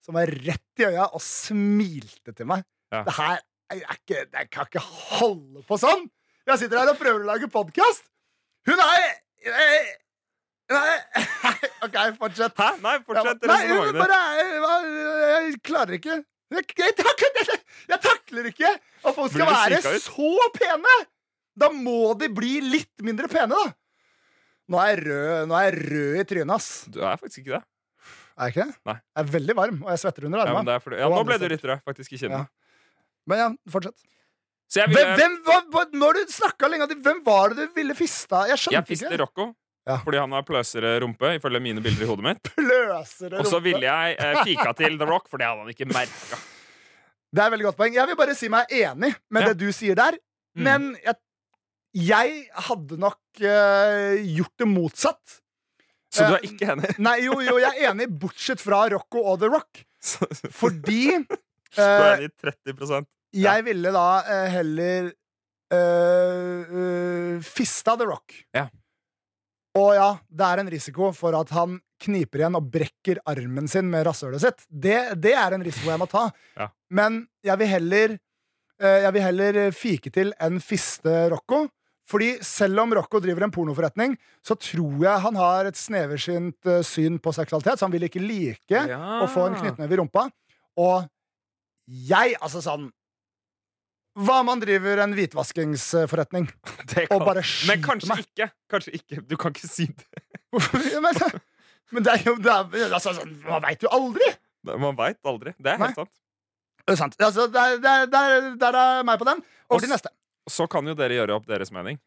som var rett i øya og smilte til meg. Ja. Det her er ikke, Jeg kan ikke holde på sånn! Jeg sitter her og prøver å lage podkast! Hun er Nei, [laughs] OK, fortsett. Hæ? Nei, fortsett Nei, hun bare jeg, Jeg klarer ikke. Jeg, jeg, takler, jeg takler ikke at folk skal være så pene! Da må de bli litt mindre pene, da. Nå er jeg rød, nå er jeg rød i trynet, ass. Du er faktisk ikke det. Er jeg ikke det? Nei. Jeg er veldig varm, og jeg svetter under Ja, armene. fordi, ja, nå ble du litt rød, faktisk, i kinnet. Ja. Men ja, fortsett. Så jeg, Hvem, hvem, hva, hva, når du snakka lenge, hvem var det du ville fista? Jeg jeg skjønte fister ikke. Rocco Ja. fordi han har pløsere rumpe, ifølge mine bilder i hodet mitt. [laughs] Pløsere Og så ville jeg eh, fika til The Rock, for det hadde han ikke merka. Det er veldig godt poeng. Jeg vil bare si meg enig med Ja. det du sier der. Mm. Men jeg, jeg hadde nok uh, gjort det motsatt. Så du Eh, er ikke enig? [laughs] Nei, jo, jo, jeg er enig, bortsett fra Rocco og The Rock. [laughs] Fordi Fordi [laughs] Du er Eh, enig i 30 ja. jeg ville da uh, heller uh, uh, fista The Rock. Ja. Og ja, det er en risiko for at han kniper igjen og brekker armen sin med rasshølet sitt. Det, det er en risiko jeg må ta. Ja. Men jeg vil heller eh, Jeg vil heller fike til enn fiste Rocco. Fordi selv om Rocco driver en pornoforretning, så tror jeg han har et sneversynt eh, syn på seksualitet, så han vil ikke like Ja. å få en knyttneve i rumpa. Og jeg, altså sånn Hva om han driver en hvitvaskingsforretning [laughs] Det og skyter meg? Men kanskje meg? ikke. Kanskje ikke. Du kan ikke si det. [laughs] men, men det er jo det er, altså, sånn, Man veit jo aldri! Man veit aldri. Det er Nei. helt sant. Det er sant. Altså, der, der, der, der er meg på den. Over til neste. Så kan jo dere gjøre opp deres mening.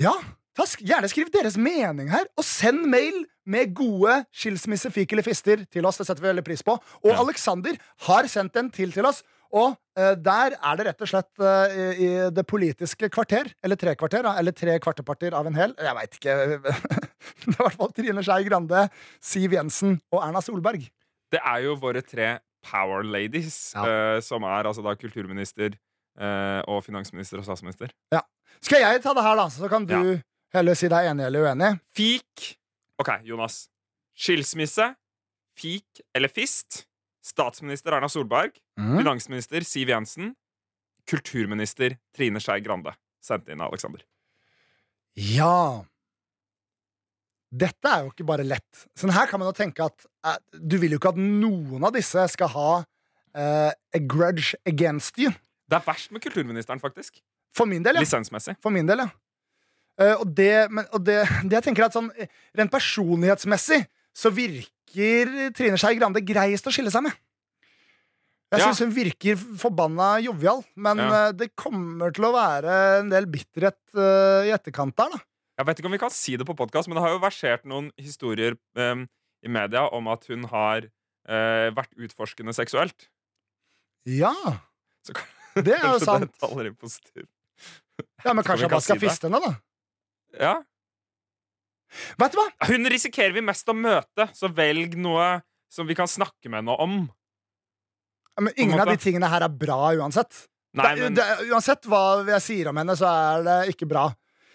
Ja, ta, sk- Gjerne skriv deres mening her, og send mail med gode skilsmisse, fik eller fister til oss. Det setter vi veldig pris på. Og Ja. Alexander har sendt en til til oss. Og uh, der er det rett og slett uh, i, i det politiske kvarter, eller tre kvarter, da, eller tre kvarteparter av en hel. Jeg veit ikke. [laughs] det er i hvert fall Trine Skei Grande, Siv Jensen og Erna Solberg. Det er jo våre tre power ladies, Ja. uh, som er altså da kulturminister eh, og finansminister og statsminister. Skal jeg ta det her, da, så kan du Ja. heller si deg enig eller uenig? Fik OK, Jonas. Skilsmisse, fik eller fist. Statsminister Erna Solberg. Mm. Finansminister Siv Jensen. Kulturminister Trine Skei Grande. Sendt inn av Alexander. Ja. Dette er jo ikke bare lett. Sånn her kan man jo tenke at eh, du vil jo ikke at noen av disse skal ha eh, a grudge against you. Det er verst med kulturministeren, faktisk. For min del, ja. Lisensmessig. For min del, ja. Uh, og det, men, og det, det jeg tenker at sånn Rent personlighetsmessig så virker Trine Skei Grande greiest å skille seg med. Jeg Ja. syns hun virker forbanna jovial, men Ja. eh, det kommer til å være en del bitterhet uh, i etterkant der, da. Jeg vet ikke om vi kan si det på podkast, men det har jo versert noen historier um, i media om at hun har vært utforskende seksuelt. Ja. Så kan- [laughs] Det er jo sant. Ja, men kanskje han bare skal si fiste henne, da. Ja. Vet du hva? Hun risikerer vi mest å møte, så velg noe som vi kan snakke med henne om. Ja, Men ingen av de tingene her er bra uansett. Nei, men det, uansett hva jeg sier om henne, så er det ikke bra.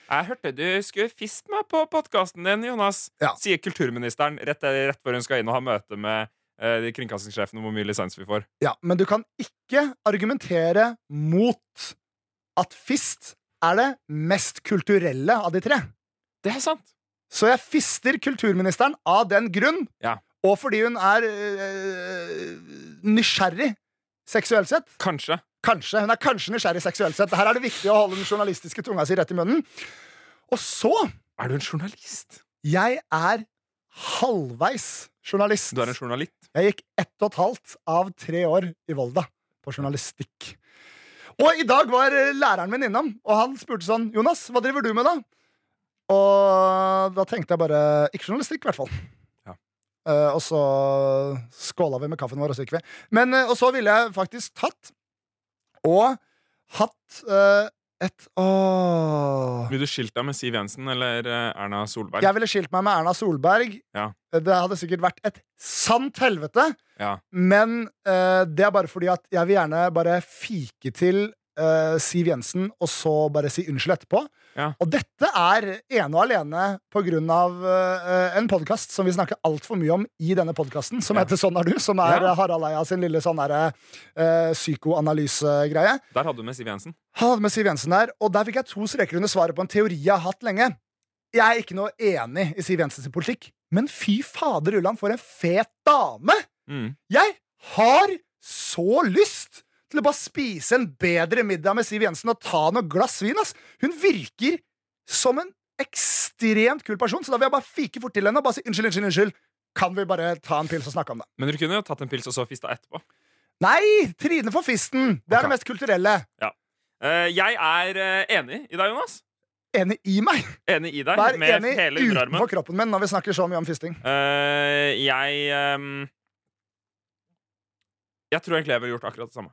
jeg hørte du skulle fiste meg på podkasten din, Jonas. Ja. Sier kulturministeren rett, rett før hun skal inn og ha møte med eh, kringkastingssjefene om hvor mye lisens vi får. Ja, Men du kan ikke argumentere mot at fist er det mest kulturelle av de tre. Det er sant. Så jeg fister kulturministeren av den grunn, Ja. og fordi hun er øh, nysgjerrig seksuelt sett. Kanskje. Kanskje. Hun er kanskje nysgjerrig seksuelt sett. Her er det viktig å holde den journalistiske tunga si rett i munnen. Og så Er du en journalist? Jeg er halvveis journalist. Du er en journalist. Jeg gikk ett og et halvt av tre år i Volda på journalistikk. Og i dag var eh, læreren min innom, og han spurte sånn Jonas, hva driver du med, da? Og da tenkte jeg bare Ikke journalistikk, i hvert fall. Ja. Uh, og så skåla vi med kaffen vår, og så gikk vi. Men, uh, og så ville jeg faktisk tatt og hatt eh, et Åh Vil du skilt deg med Siv Jensen eller eh, Erna Solberg? Jeg ville skilt meg med Erna Solberg. Ja. Det hadde sikkert vært et sant helvete. Ja. Men uh, det er bare fordi at jeg vil gjerne bare fike til eh, Siv Jensen, og så bare si unnskyld etterpå. Ja. Og dette er ene og alene på grunn av uh, en podkast som vi snakker altfor mye om i denne podkasten, som Ja. heter Sånn er du, som er Ja. Harald Eia sin lille sånn derre eh, psykoanalysegreie. Der hadde du med Siv Jensen. Hadde med Siv Jensen der, og der fikk jeg to streker under svaret på en teori jeg har hatt lenge. Jeg er ikke noe enig i Siv Jensens politikk, men fy fader Ulland, for en fet dame! Mm. Jeg har så lyst til å bare spise en bedre middag med Siv Jensen og ta noe glass vin. ass. Hun virker som en ekstremt kul person, så da vil jeg bare fike fort til henne og bare si unnskyld, unnskyld, unnskyld. Kan vi bare ta en pils og snakke om det? Men du kunne jo tatt en pils og så fista etterpå. Nei! Trine for fisten! Det er Ok. det mest kulturelle. Eh, jeg er eh, enig i deg, Jonas. Enig i meg. Enig i deg Vær med enig hele utenfor kroppen min når vi snakker så mye om fisting. Eh, jeg ehm, Jeg tror egentlig jeg ville gjort akkurat det samme.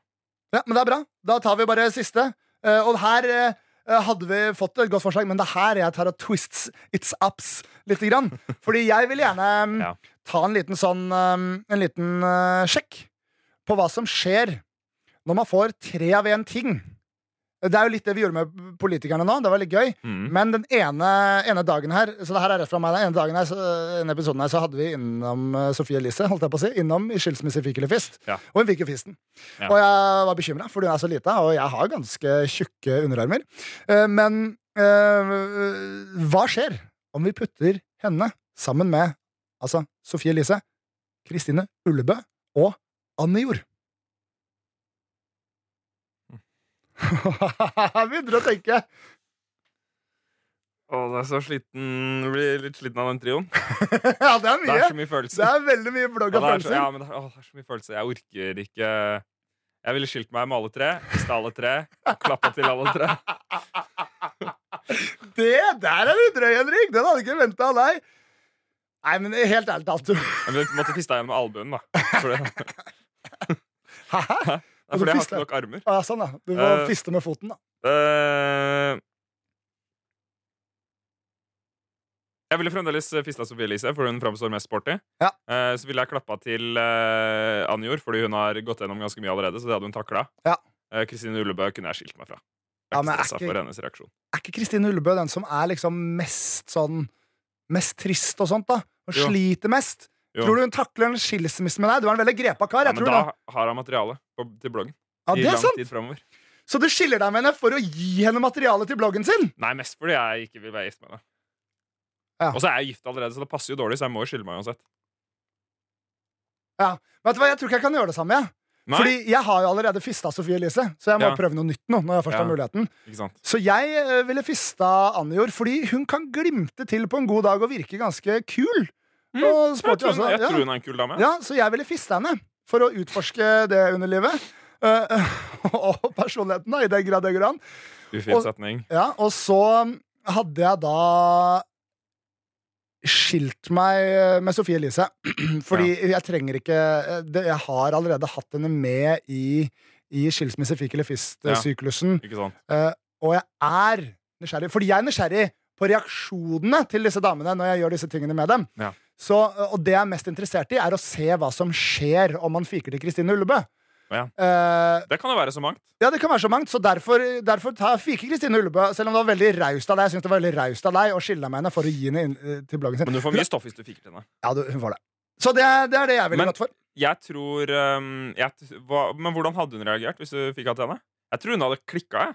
Ja, men det er bra. Da tar vi bare siste. Uh, og her uh, hadde vi fått et godt forslag, men det er her jeg tar og twists its ups lite grann. [laughs] Fordi jeg vil gjerne um, Ja. ta en liten sånn um, En liten uh, sjekk på hva som skjer når man får tre av én ting. Det er jo litt det vi gjorde med politikerne nå. Det var litt gøy. Mm. Men den ene, ene dagen her Så det her er rett fra meg Den ene dagen her, så, denne episoden her Så hadde vi innom eh, Sofie Elise, holdt jeg på å si. Innom i skilsmisse fikk eller fist. Ja. Og hun fikk jo fisten. Ja. Og jeg var bekymra, for hun er så lita, og jeg har ganske tjukke underarmer. Eh, Men eh, hva skjer om vi putter henne sammen med altså Sofie Elise, Kristine Ullebø og Anne Jord? Jeg [laughs] begynner å tenke. Å, det er så sliten Blir litt sliten av den trioen. [laughs] Ja, det er Det er mye. så mye følelser. Det er veldig mye blogg Ja, så, følelser. ja, men det, er, å, det er så mye følelser. Jeg orker ikke Jeg ville skilt meg med alle tre. Mista alle tre. Klappa til alle tre. [laughs] Det der er du drøy, Henrik! Den hadde ikke venta av deg. Nei, men helt ærlig talt du- måtte fista igjen med albuen, da. Hæ? Nei, for jeg har ikke nok armer. Ja, sånn, da. Du må uh, fiste med foten, da. Uh, jeg ville fremdeles fista Sofie Elise, for hun framstår mest sporty. Ja. Uh, så ville jeg klappa til uh, Anne fordi hun har gått gjennom ganske mye allerede. Så det hadde hun takla. Ja. Kristine Ullebø kunne jeg skilt meg fra. Jeg Ja, er men ikke er for hennes reaksjon. Er ikke Kristine Ullebø den som er liksom mest sånn Mest trist og sånt, da? Og Jo. sliter mest? Jo. Tror du hun takler en skilsmisse med deg? Du er en veldig grepa kar. Ja, Jeg men tror da det. har hun materiale på, til bloggen. Ja, I det lang sant. tid fremover. Så du skiller deg med henne for å gi henne materiale til bloggen sin? Nei, mest fordi jeg ikke vil være gift med henne. Ja. Og så er jeg gift allerede, så det passer jo dårlig, så jeg må jo skille meg uansett. Vet du hva, Jeg tror ikke jeg kan gjøre det samme. Jeg. Nei, Fordi jeg har jo allerede fista Sofie Elise, så jeg må Ja. prøve noe nytt nå. når jeg først har muligheten? Så jeg eh, ville fista Anjor, fordi hun kan glimte til på en god dag og virke ganske kul. Og Jeg tror, også. jeg Ja. tror hun er en kul dame. Ja, så jeg ville fiste henne for å utforske det underlivet. [laughs] Og personligheten, da, i den grad det går an. Ufin setning. Ja, og så hadde jeg da skilt meg med Sofie Elise. [clears throat] Fordi jeg trenger ikke det, Jeg har allerede hatt henne med i, i skilsmisse, fikk eller fist-syklusen. Ikke sant? Eh, og jeg er nysgjerrig. Fordi jeg er nysgjerrig på reaksjonene til disse damene når jeg gjør disse tingene med dem. Ja. Så, og det jeg er mest interessert i, er å se hva som skjer om man fiker til Kristine Ullebø. Ja. Uh, Det kan jo være så mangt. ja, det kan være så mangt, så derfor, derfor tar fiker Kristine Ullebø. Selv om det var veldig raust av deg Jeg synes det var veldig raust av deg å skille med henne for å gi henne inn, eh, til bloggen sin. Men du får mye stoff hvis du fiker til henne. Ja, du, hun får det. Så det, det er det jeg er Men- godt for. Jeg tror um, jeg, hva, Men hvordan hadde hun reagert hvis du fikk henne til henne? Jeg tror hun hadde klikka. Jeg,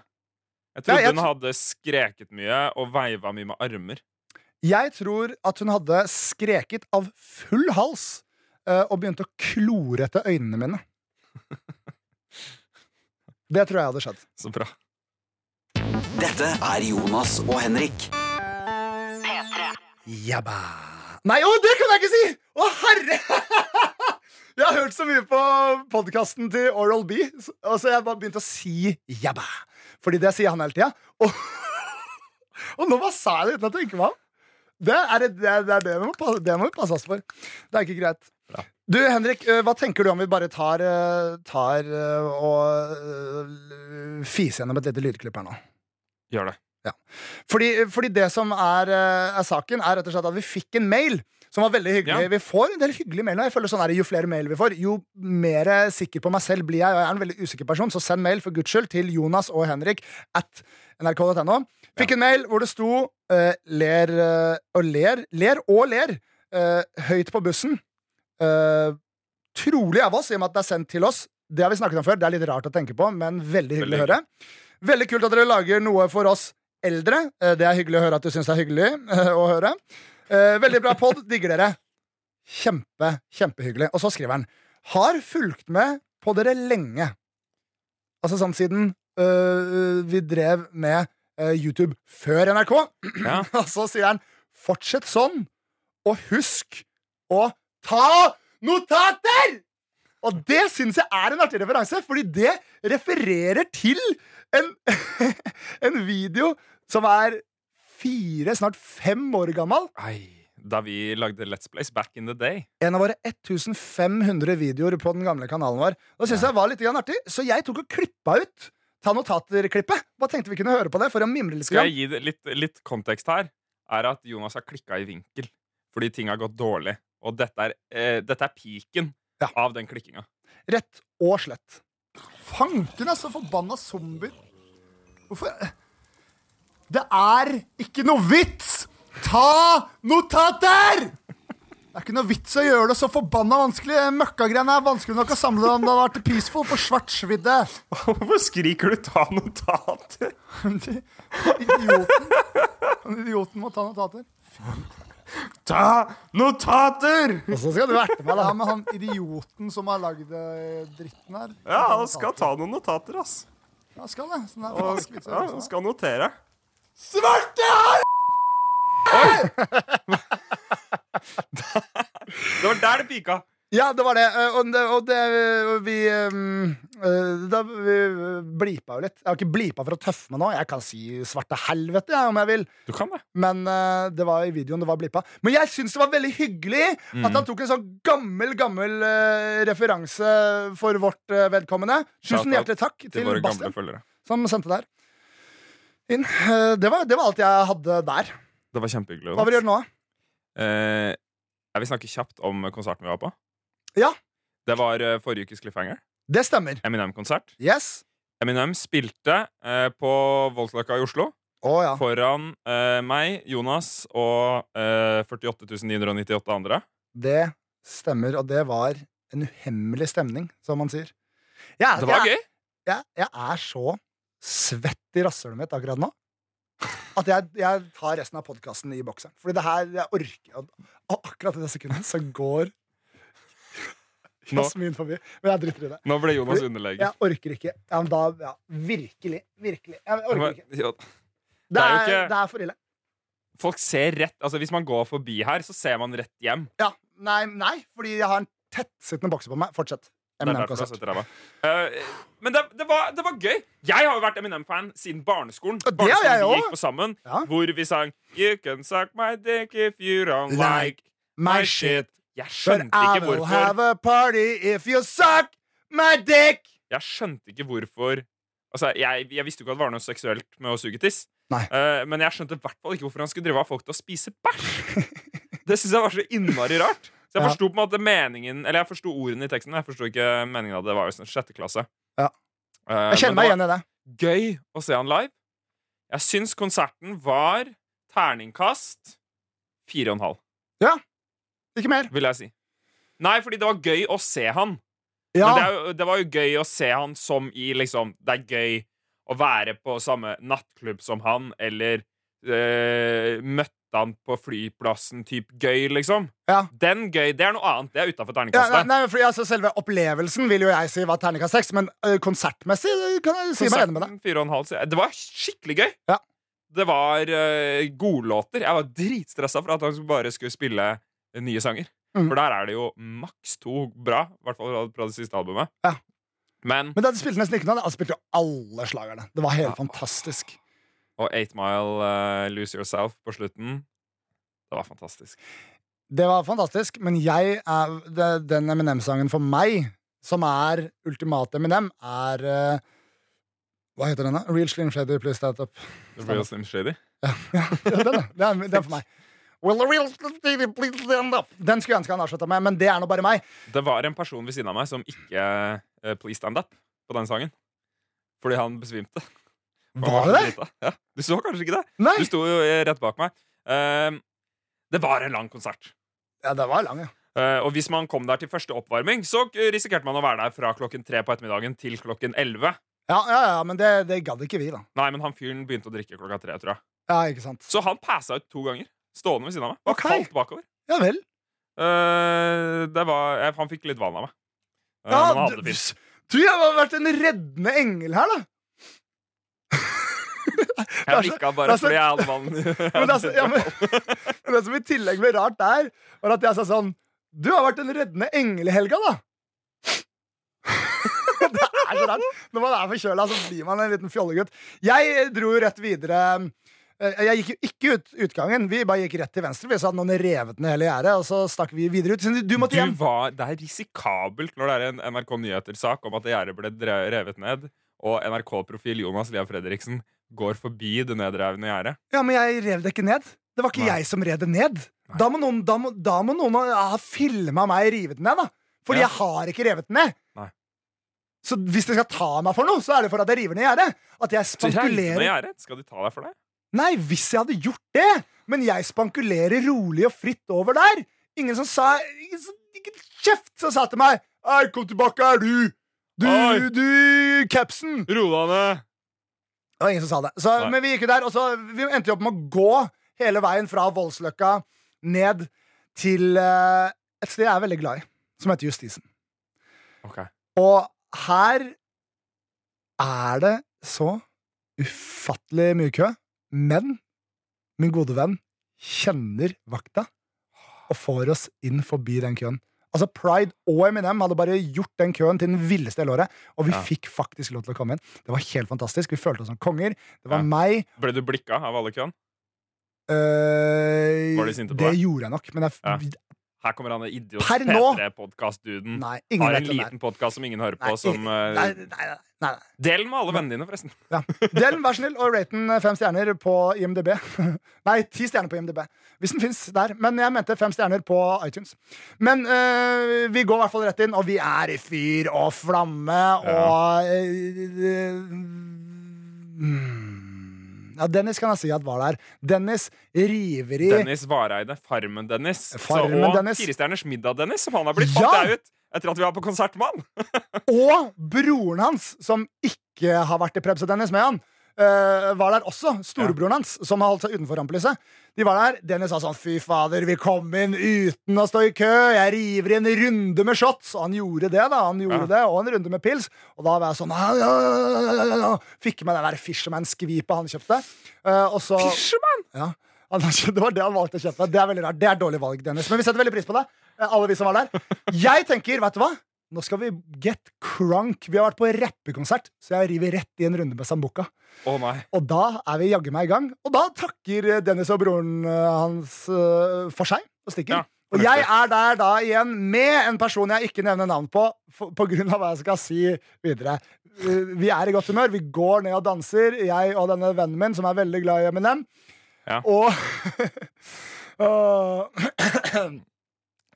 jeg trodde Ja, jeg hun hadde skreket mye og veiva mye med armer. Jeg tror at hun hadde skreket av full hals eh, og begynt å klore etter øynene mine. [laughs] Det tror jeg hadde skjedd. Så bra. Dette er Jonas og Henrik. Jabba. Nei, å, det kan jeg ikke si! Å, herre! [laughs] Jeg har hørt så mye på podkasten til Oral B, og så jeg bare begynte å si jabba. Fordi det sier han hele tida. [laughs] Og, og nå bare sa jeg det uten å tenke meg om. Det er det, det, er, det, er det, må, pa- det må vi passe oss for. Det er ikke greit. Bra. Du, Henrik, hva tenker du om vi bare tar, tar og fiser gjennom et lite lydklipp her nå? Gjør det. Fordi, fordi det som er, er saken, er rett og slett at vi fikk en mail som var veldig hyggelig. Ja. Vi får en del hyggelige mail nå. Jeg føler sånn her, Jo flere mail vi får, jo mer sikker på meg selv blir jeg. Og jeg er en veldig usikker person, så send mail for guds skyld til Jonas og Henrik at nrk.no. Fikk en mail hvor det sto uh, 'ler eh, og ler', ler og ler uh, høyt på bussen. Uh, trolig av oss, i og med at det er sendt til oss. Det har vi snakket om før. Det er litt rart å tenke på, men veldig hyggelig å høre. Veldig kult at dere lager noe for oss eldre. Det er hyggelig å høre at du syns det er hyggelig å høre. Veldig bra pod. Digger dere. Kjempe, kjempehyggelig. Og så skriver han Har fulgt med på dere lenge. Altså sånn siden øh, vi drev med YouTube før NRK. Ja. [clears throat] Og så sier han Fortsett sånn, og husk å ta notater! Og det syns jeg er en artig referanse, fordi det refererer til en, [laughs] en video som er fire, snart fem år gammel. Ei, da vi lagde Let's Place back in the day. En av våre 1500 videoer på den gamle kanalen vår. Det synes jeg var litt artig, så jeg tok og klippa ut Ta notater-klippet. Hva tenkte vi kunne høre på det for å mimre litt. Skal jeg gi det litt, litt kontekst her? Er at Jonas har klikka i vinkel fordi ting har gått dårlig. Og dette er, eh, dette er piken Ja. av den klikkinga. Rett og slett. Fanken, altså. Forbanna zombier. Hvorfor Det er ikke noe vits! Ta notater! Det er ikke noe vits å gjøre det så forbanna vanskelig. Møkkagreiene er vanskelig nok å samle om det hadde vært peaceful for svartsvidde. [laughs] Hvorfor skriker du 'ta notater'? Idioten. Han idioten må ta notater. Ta notater! Og så skal du erte meg, da. Med han idioten som har lagd eh, dritten her. Ja, han skal ta noen notater, ass. Ja, skal det. Sånn der, Og, ja, han skal notere. Svarte her! [laughs] Det var der det pika. Ja, det var det. eh, Og det, og det vi um, eh, Da vi blipa jo litt. Jeg har ikke blipa for å tøffe meg nå. Jeg kan si svarte helvete jeg, om jeg vil. Du kan det. Men eh, det var i videoen det var blipa. Men jeg syns det var veldig hyggelig at han tok en sånn gammel, gammel eh, referanse for vårt eh, vedkommende. Tusen hjertelig takk Til til Bastian som sendte der. Inn. Eh, Det var, det var alt jeg hadde der. Det var kjempehyggelig. Hva vil du gjøre nå? Eh, jeg vil snakke kjapt om konserten vi var på. Ja. Det var eh, forrige ukes Cliffhanger. Det stemmer. Eminem-konsert. Yes. Eminem spilte eh, på Voldsløkka i Oslo Oh, ja. foran eh, meg, Jonas og eh, 48 998 andre. Det stemmer, og det var en uhemmelig stemning, som man sier. Jeg, Det var jeg, gøy. Jeg, jeg er så svett i rasshølet mitt akkurat nå at jeg, jeg tar resten av podkasten i bokseren. Fordi det her jeg orker Og akkurat i det sekundet så går [laughs] Jasmin forbi. Men jeg driter i det. nå ble Jonas underlege. Jeg orker ikke. Ja, da, ja, virkelig. Virkelig. Jeg orker Men, ikke. ja, Det er det, er, ikke- det er for ille. folk ser rett Altså Hvis man går forbi her, så ser man rett hjem. Ja, Nei, nei, fordi jeg har en tettsittende bokser på meg. Fortsett. Er Eminem-konsert. Eh, men det, det, var, det var gøy. Jeg har jo vært Eminem-fan siden barneskolen. Og det har jeg vi gikk på sammen Ja. Hvor vi sang You can suck my dick if you don't Like like My Jeg shit. ikke hvorfor. But I will have a party if you suck my dick. Jeg skjønte ikke hvorfor Altså, jeg, jeg visste jo ikke at det var noe seksuelt med å suge tiss. Eh, men jeg skjønte i hvert fall ikke hvorfor han skulle drive av folk til å spise bæsj. [laughs] det syns jeg var så innmari rart. Så jeg Ja. forsto på en måte meningen Eller jeg forsto ordene i teksten. Jeg forsto ikke meningen av det. Det var jo sånn sjette klasse. Ja. Eh, Jeg kjenner meg igjen i det. Gøy å se han live. Jeg syns konserten var terningkast fire og en halv, Ikke mer. vil jeg si. Nei, fordi det var gøy å se han. Ja, Men det, jo, det var jo gøy å se han som i liksom Det er gøy å være på samme nattklubb som han, eller øh, møtte han på flyplassen, typ gøy, liksom. Ja. Den gøy, det er noe annet. Det er utafor ja, nei, nei, for, altså, Selve opplevelsen vil jo jeg si var terningkast seks, men ø, konsertmessig kan jeg si meg enig med deg. Fire og en halv, Det var skikkelig gøy. Ja. Det var uh, godlåter. Jeg var dritstressa for at han bare skulle spille nye sanger. Mm. For der er det jo maks to bra, i hvert fall fra det siste albumet. Ja. Men Men det spilte nesten ikke noe. Han spilte jo alle slagerne. Det var helt Ja. fantastisk. Og 8 Mile uh, Lose Yourself på slutten. Det var fantastisk. Det var fantastisk, men jeg er, det, den Eminem-sangen for meg, som er ultimate Eminem, er uh, Hva heter den, da? Real Slim Shady, Please Stand Up. Real Slim Shady. Ja, [laughs] den, da. Det er, er for meg. Will the real Slim Shady please stand up? Den skulle jeg ønske han avslutta med, men det er nå bare meg. Det var en person ved siden av meg som ikke uh, Please Stand Up på den sangen. Fordi han besvimte. Var det det? Ja. Du så kanskje ikke det? Nei! Du sto jo eh, rett bak meg. Ehm, det var en lang konsert. Ja, det var lang, ja. Uh, og hvis man kom der til første oppvarming, så eh, risikerte man å være der fra klokken tre på ettermiddagen til klokken elleve. Ja, ja, ja men det, det gadd ikke vi, da. Nei, men han fyren begynte å drikke klokka tre, tror jeg. Ja, ikke sant. Så han passa ut to ganger. Stående ved siden av meg. Bare okay. falt bakover. Ja vel. uh, det var, jeg, han fikk litt vann av meg. Uh, Ja, du, du, jeg har vært en reddende engel her, da. Det Jeg nikka bare fordi jeg hadde vann. [laughs] Men, altså, ja, men, [laughs] men det som i tillegg ble rart der, var at jeg sa sånn Du har vært en reddende engel i helga, da. [laughs] det er så rart. Når man er forkjøla, så blir man en liten fjollegutt. Jeg dro jo rett videre. Eh, Jeg gikk jo ikke ut utgangen. Vi bare gikk rett til venstre. Vi sa at noen revet ned hele gjerdet, og så stakk vi videre ut. Du måtte Du var, det er risikabelt når det er en NRK Nyheter-sak om at det gjerdet ble revet ned, og NRK-profil Jonas Lia Fredriksen går forbi det nedrevne gjerdet. Ja, men jeg rev det ikke ned. Det var ikke Nei. jeg som rev det ned. Da må, noen, da, må, da må noen ha filma meg rive det ned, da. Fordi Ja. jeg har ikke revet den ned. Nei. Så hvis de skal ta meg for noe, så er det for at jeg river ned gjerdet. At jeg spankulerer gjerdet. Skal de ta deg for det? Nei, hvis jeg hadde gjort det! Men jeg spankulerer rolig og fritt over der. Ingen som sa Ingen, som, ingen kjeft som sa til meg Hei, kom tilbake, er du Du, Oi. du, capsen! Ro deg ned. Det var ingen som sa det. Så, men vi gikk jo der, og så vi endte jo opp med å gå hele veien fra Voldsløkka ned til eh, et sted jeg er veldig glad i, som heter Justisen. Ok. Og her er det så ufattelig mye kø, men min gode venn kjenner vakta og får oss inn forbi den køen. Altså Pride og Eminem hadde bare gjort den køen til den villeste hele året. Og vi Ja. fikk faktisk lov til å komme inn. Det var helt fantastisk. Vi følte oss som konger. Det var Ja. meg Ble du blikka av alle køen? Uh, Var de sinte på Det deg? gjorde jeg nok, men jeg. Her kommer han idiot Per P3-podkast-duden. Har en liten podkast som ingen hører på. Nei, som eh, nei, nei, nei. Del den med alle vennene dine, forresten. Ja. Del den, vær så snill, og rate den fem stjerner på IMDb. [laughs] Nei, ti stjerner på IMDb. Hvis den fins der. Men jeg mente fem stjerner på iTunes. Men øh, vi går i hvert fall rett inn, og vi er i fyr og flamme og øh, mm. Ja, Dennis kan jeg si at var der. Dennis river i Dennis Vareide. Farmen-Dennis. Farmen og Dennis. Firestjerners middag-Dennis, som han har blitt Ja! fått ut etter at vi var på konsert med han. [laughs] Og broren hans, som ikke har vært i Prebz og Dennis med han, øh, var der også. Storebroren hans, som har holdt seg utenfor rampelyset. De var der. Dennis sa sånn Fy fader, vi kom inn uten å stå i kø. Jeg river i en runde med shots. Og han gjorde det, da. Han gjorde Ja. det, Og en runde med pils. Og da var jeg sånn ja, ja. Fikk med den der Fisherman-skvipet han kjøpte. Uh, og så Fisherman! ja. Det var det han valgte å kjøpe. Det er veldig rart. Det er dårlig valg, Dennis. Men vi setter veldig pris på det. eh, Alle vi som var der. Jeg tenker, vet du hva? Nå skal vi get crunk. Vi har vært på rappekonsert, så jeg river rett i en runde med Sambuca. Oh, nei. Og da er vi jaggu meg i gang. Og da takker Dennis og broren eh, hans eh, for seg og stikker. Ja, og jeg er der da igjen med en person jeg ikke nevner navn på, for, på grunn av hva jeg skal si videre. Vi er i godt humør. Vi går ned og danser, jeg og denne vennen min, som er veldig glad i Eminem. Ja. Og- [clears throat] [clears throat]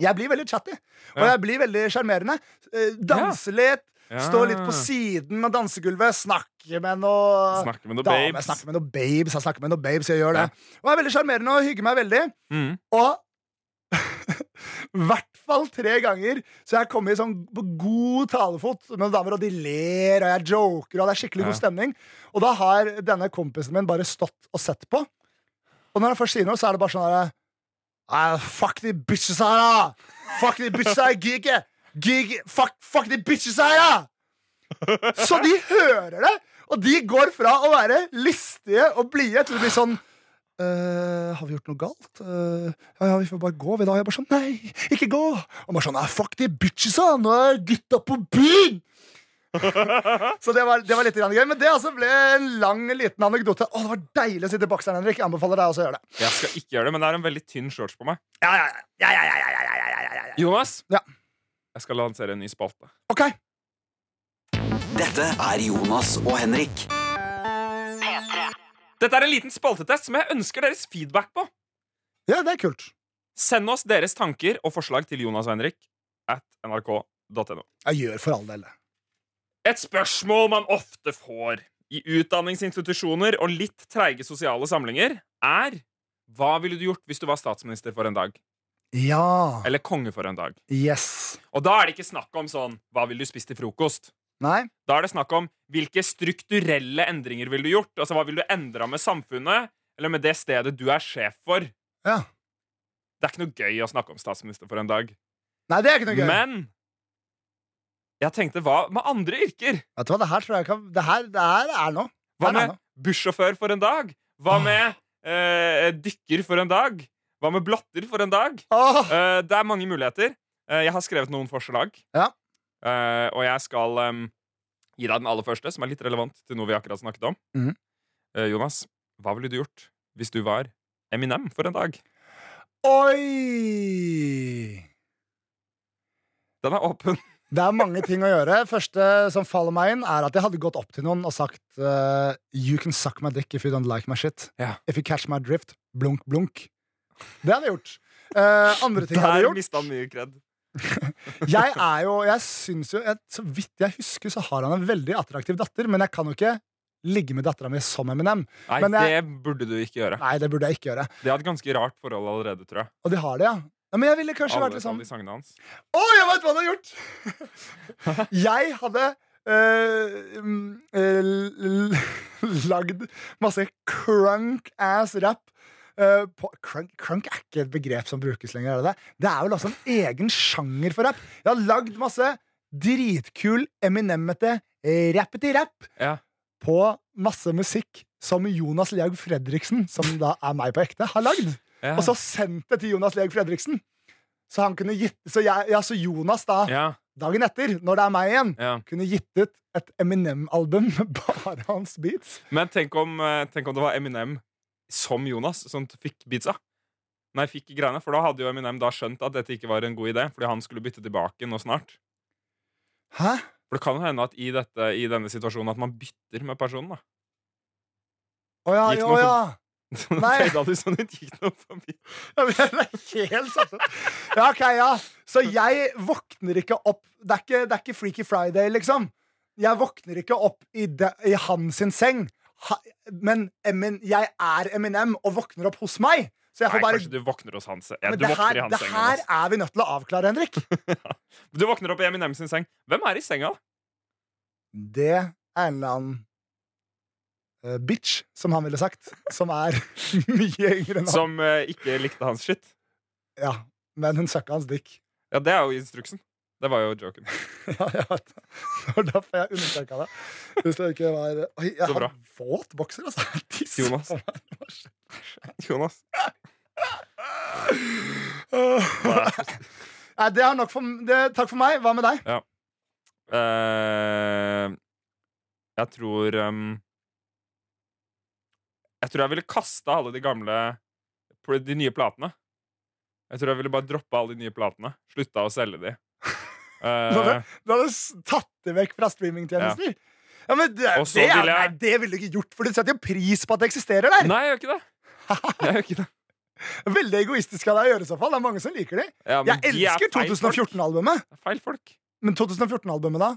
Jeg blir veldig chatty, og jeg blir veldig sjarmerende. Eh, Danse litt, stå litt på siden av dansegulvet, snakke med noe Snakke med noen damer, babes. snakke med noen babes. Jeg snakker med noen babes, jeg gjør det. Og jeg er veldig sjarmerende og hygger meg veldig. Mm. Og [laughs] i hvert fall tre ganger så jeg kommer i sånn på god talefot med noen damer, og de ler, og jeg joker, og det er skikkelig god stemning. Og da har denne kompisen min bare stått og sett på. Og når han først sier noe, så er det bare sånn derre «Ah, Fuck de bitches her, da! Fuck de bitches her, ikke! Gidder ikke! Fuck, fuck de bitches her, da! Så de hører det, og de går fra å være listige og blide til å bli sånn Uh, har vi gjort noe galt? Uh, ja, ja, vi får bare gå. Vi da. Jeg bare sånn, nei, ikke gå! Og bare sånn, fuck de bitchesa! Nå er gutta på byen! [laughs] Så det var, det var litt gøy. Men det altså ble en lang, liten anekdote. Å, det var deilig å sitte i bokseren, Henrik. Jeg anbefaler deg også å gjøre det. Jeg skal ikke gjøre det, men det er en veldig tynn shorts på meg. Ja, ja, ja, ja, ja, ja, ja, ja, ja, ja, ja. Jonas, Ja. jeg skal lansere en ny spalte. Ok. Dette er Jonas og Henrik. Dette er en liten spaltetest som jeg ønsker deres feedback på. Ja, det er kult. Send oss deres tanker og forslag til Jonas og Henrik at nrk.no. Jeg gjør for all del det. Et spørsmål man ofte får i utdanningsinstitusjoner og litt treige sosiale samlinger, er hva ville du gjort hvis du var statsminister for en dag? Ja. Eller konge for en dag? Yes. Og da er det ikke snakk om sånn hva vil du spise til frokost? Nei? Da er det snakk om hvilke strukturelle endringer vil du gjort? Altså hva vil du endra med samfunnet, eller med det stedet du er sjef for? Ja. Det er ikke noe gøy å snakke om statsminister for en dag. Nei, det er ikke noe gøy. Men jeg tenkte hva med andre yrker? Vet du hva, det her tror jeg kan Det her, det her er noe. Hva med bussjåfør for en dag? Hva med eh, dykker for en dag? Hva med blotter for en dag? Åh, Eh, det er mange muligheter. Eh, jeg har skrevet noen forslag. Ja. Eh, og jeg skal em, gi deg den aller første, som er litt relevant til noe vi akkurat snakket om. Mhm. Eh, Jonas, hva ville du gjort hvis du var Eminem for en dag? Oi! Den er åpen. Det er mange ting å gjøre. Første som faller meg inn, er at jeg hadde gått opp til noen og sagt uh, You can suck my dick if you don't like my shit. Yeah. If you catch my drift, blunk, blunk. Det hadde jeg gjort. Uh, andre ting jeg hadde jeg gjort mista han mye kred. [laughs] Jeg er jo Jeg syns jo jeg, Så vidt jeg husker, så har han en veldig attraktiv datter, men jeg kan jo ikke ligge med dattera mi som Eminem. Nei, Men jeg- det burde du ikke gjøre. Nei, det burde jeg ikke gjøre. De har et ganske rart forhold allerede, tror jeg. Og de har det, ja. Ja men jeg ville kanskje Alle, vært alle de sangene hans. Å, jeg vet hva du har gjort! [laughs] jeg hadde uh, eh, l- lagd masse crunk-ass rap. Uh, crunk, crunk er ikke et begrep som brukes lenger. Er det, det? det er vel også en egen sjanger for rap. Jeg har lagd masse dritkul eminemmete rappeti-rapp Ja. på masse musikk som Jonas Leaug Fredriksen, som da er meg på ekte, har lagd. Ja. Og så sendt det til Jonas Leeg Fredriksen. Så han kunne gitt Så, jeg, ja, så Jonas, da, ja, dagen etter, når det er meg igjen, kunne gitt ut et Eminem-album med bare hans beats. Men tenk om, eh, tenk om det var Eminem som Jonas som fikk beatsa. Nei, fikk greiene, For da hadde jo Eminem da skjønt at dette ikke var en god idé, fordi han skulle bytte tilbake nå snart. Hæ? For det kan jo hende at i, dette, i denne situasjonen at man bytter med personen. da Å ja, Gikk ja, noe ja. Nei. sånn det Gikk noe forbi. Ja, men Det er helt satt ut. Ja, ok, ja. Så jeg våkner ikke opp Det er ikke, det er ikke Freaky Friday, liksom. Jeg våkner ikke opp i, de, i hans seng. Ha, men Emin, jeg er Eminem og våkner opp hos meg. Så jeg Nei, bare kanskje du våkner hos hans ja, men Du det her, i hans det seng. her er vi nødt til å avklare, Henrik. [laughs] Du våkner opp i Eminem sin seng. Hvem er i senga? Det er en eller annen eh, bitch, som han ville sagt. Som er [laughs] mye yngre enn han. Som uh, ikke likte hans shit? Ja, men hun søkka hans dick. Ja, det er jo instruksen. Det var jo joken. [laughs] Ja, jeg vet det. Det var derfor jeg understreka det. Hvis det ikke var Oi, jeg har våt bokser, altså. Jeg Jonas. Jonas. Nei, det er nok for det, Takk for meg. Hva med deg? Eh, jeg tror um, Jeg tror jeg ville kasta alle de gamle De nye platene. Jeg tror jeg ville bare droppa alle de nye platene. Slutta å selge de. Uh, [laughs] Du hadde tatt det vekk fra streamingtjenester. Ja, men det, det, jeg- nei, det ville du ikke gjort, for du setter jo pris på at det eksisterer der. nei, jeg gjør ikke det. [laughs] Jeg gjør ikke det. Veldig egoistisk av deg å gjøre i så fall. Det er mange som liker de. Ja, men Jeg er elsker feil 2014-albumet. Er Feil folk. Men 2014-albumet, da?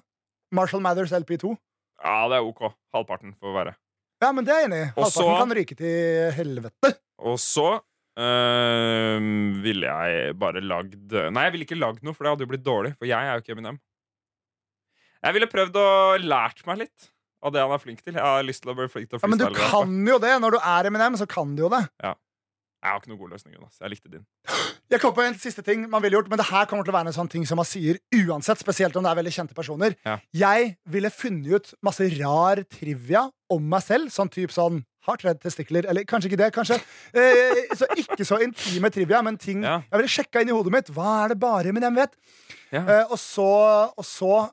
Marshall Mathers LP2. Ja, det er OK. Halvparten får være. Ja, men det er jeg enig i. Halvparten kan ryke til helvete. Og så øh, ville jeg bare lagd Nei, jeg ville ikke lagd noe, for det hadde jo blitt dårlig. For jeg er jo ikke Eminem. Jeg ville prøvd å lært meg litt av det han er flink til. Jeg har lyst til å bli flink til å Ja, Men du kan jo det. Når du er Eminem, så kan du jo det. Jeg har ikke noen god løsning, Jonas. Jeg likte din. Jeg kom på en siste ting man ville gjort, men det her kommer til å være en sånn ting som man sier uansett, spesielt om det er veldig kjente personer. Ja. Jeg ville funnet ut masse rar trivia om meg selv, sånn type sånn har tredd testikler, eller kanskje ikke det, kanskje. Eh, så ikke så intime trivia, men ting Ja. jeg ville sjekka inn i hodet mitt. Hva er det bare med dem vet? Ja. Eh, og så, og så,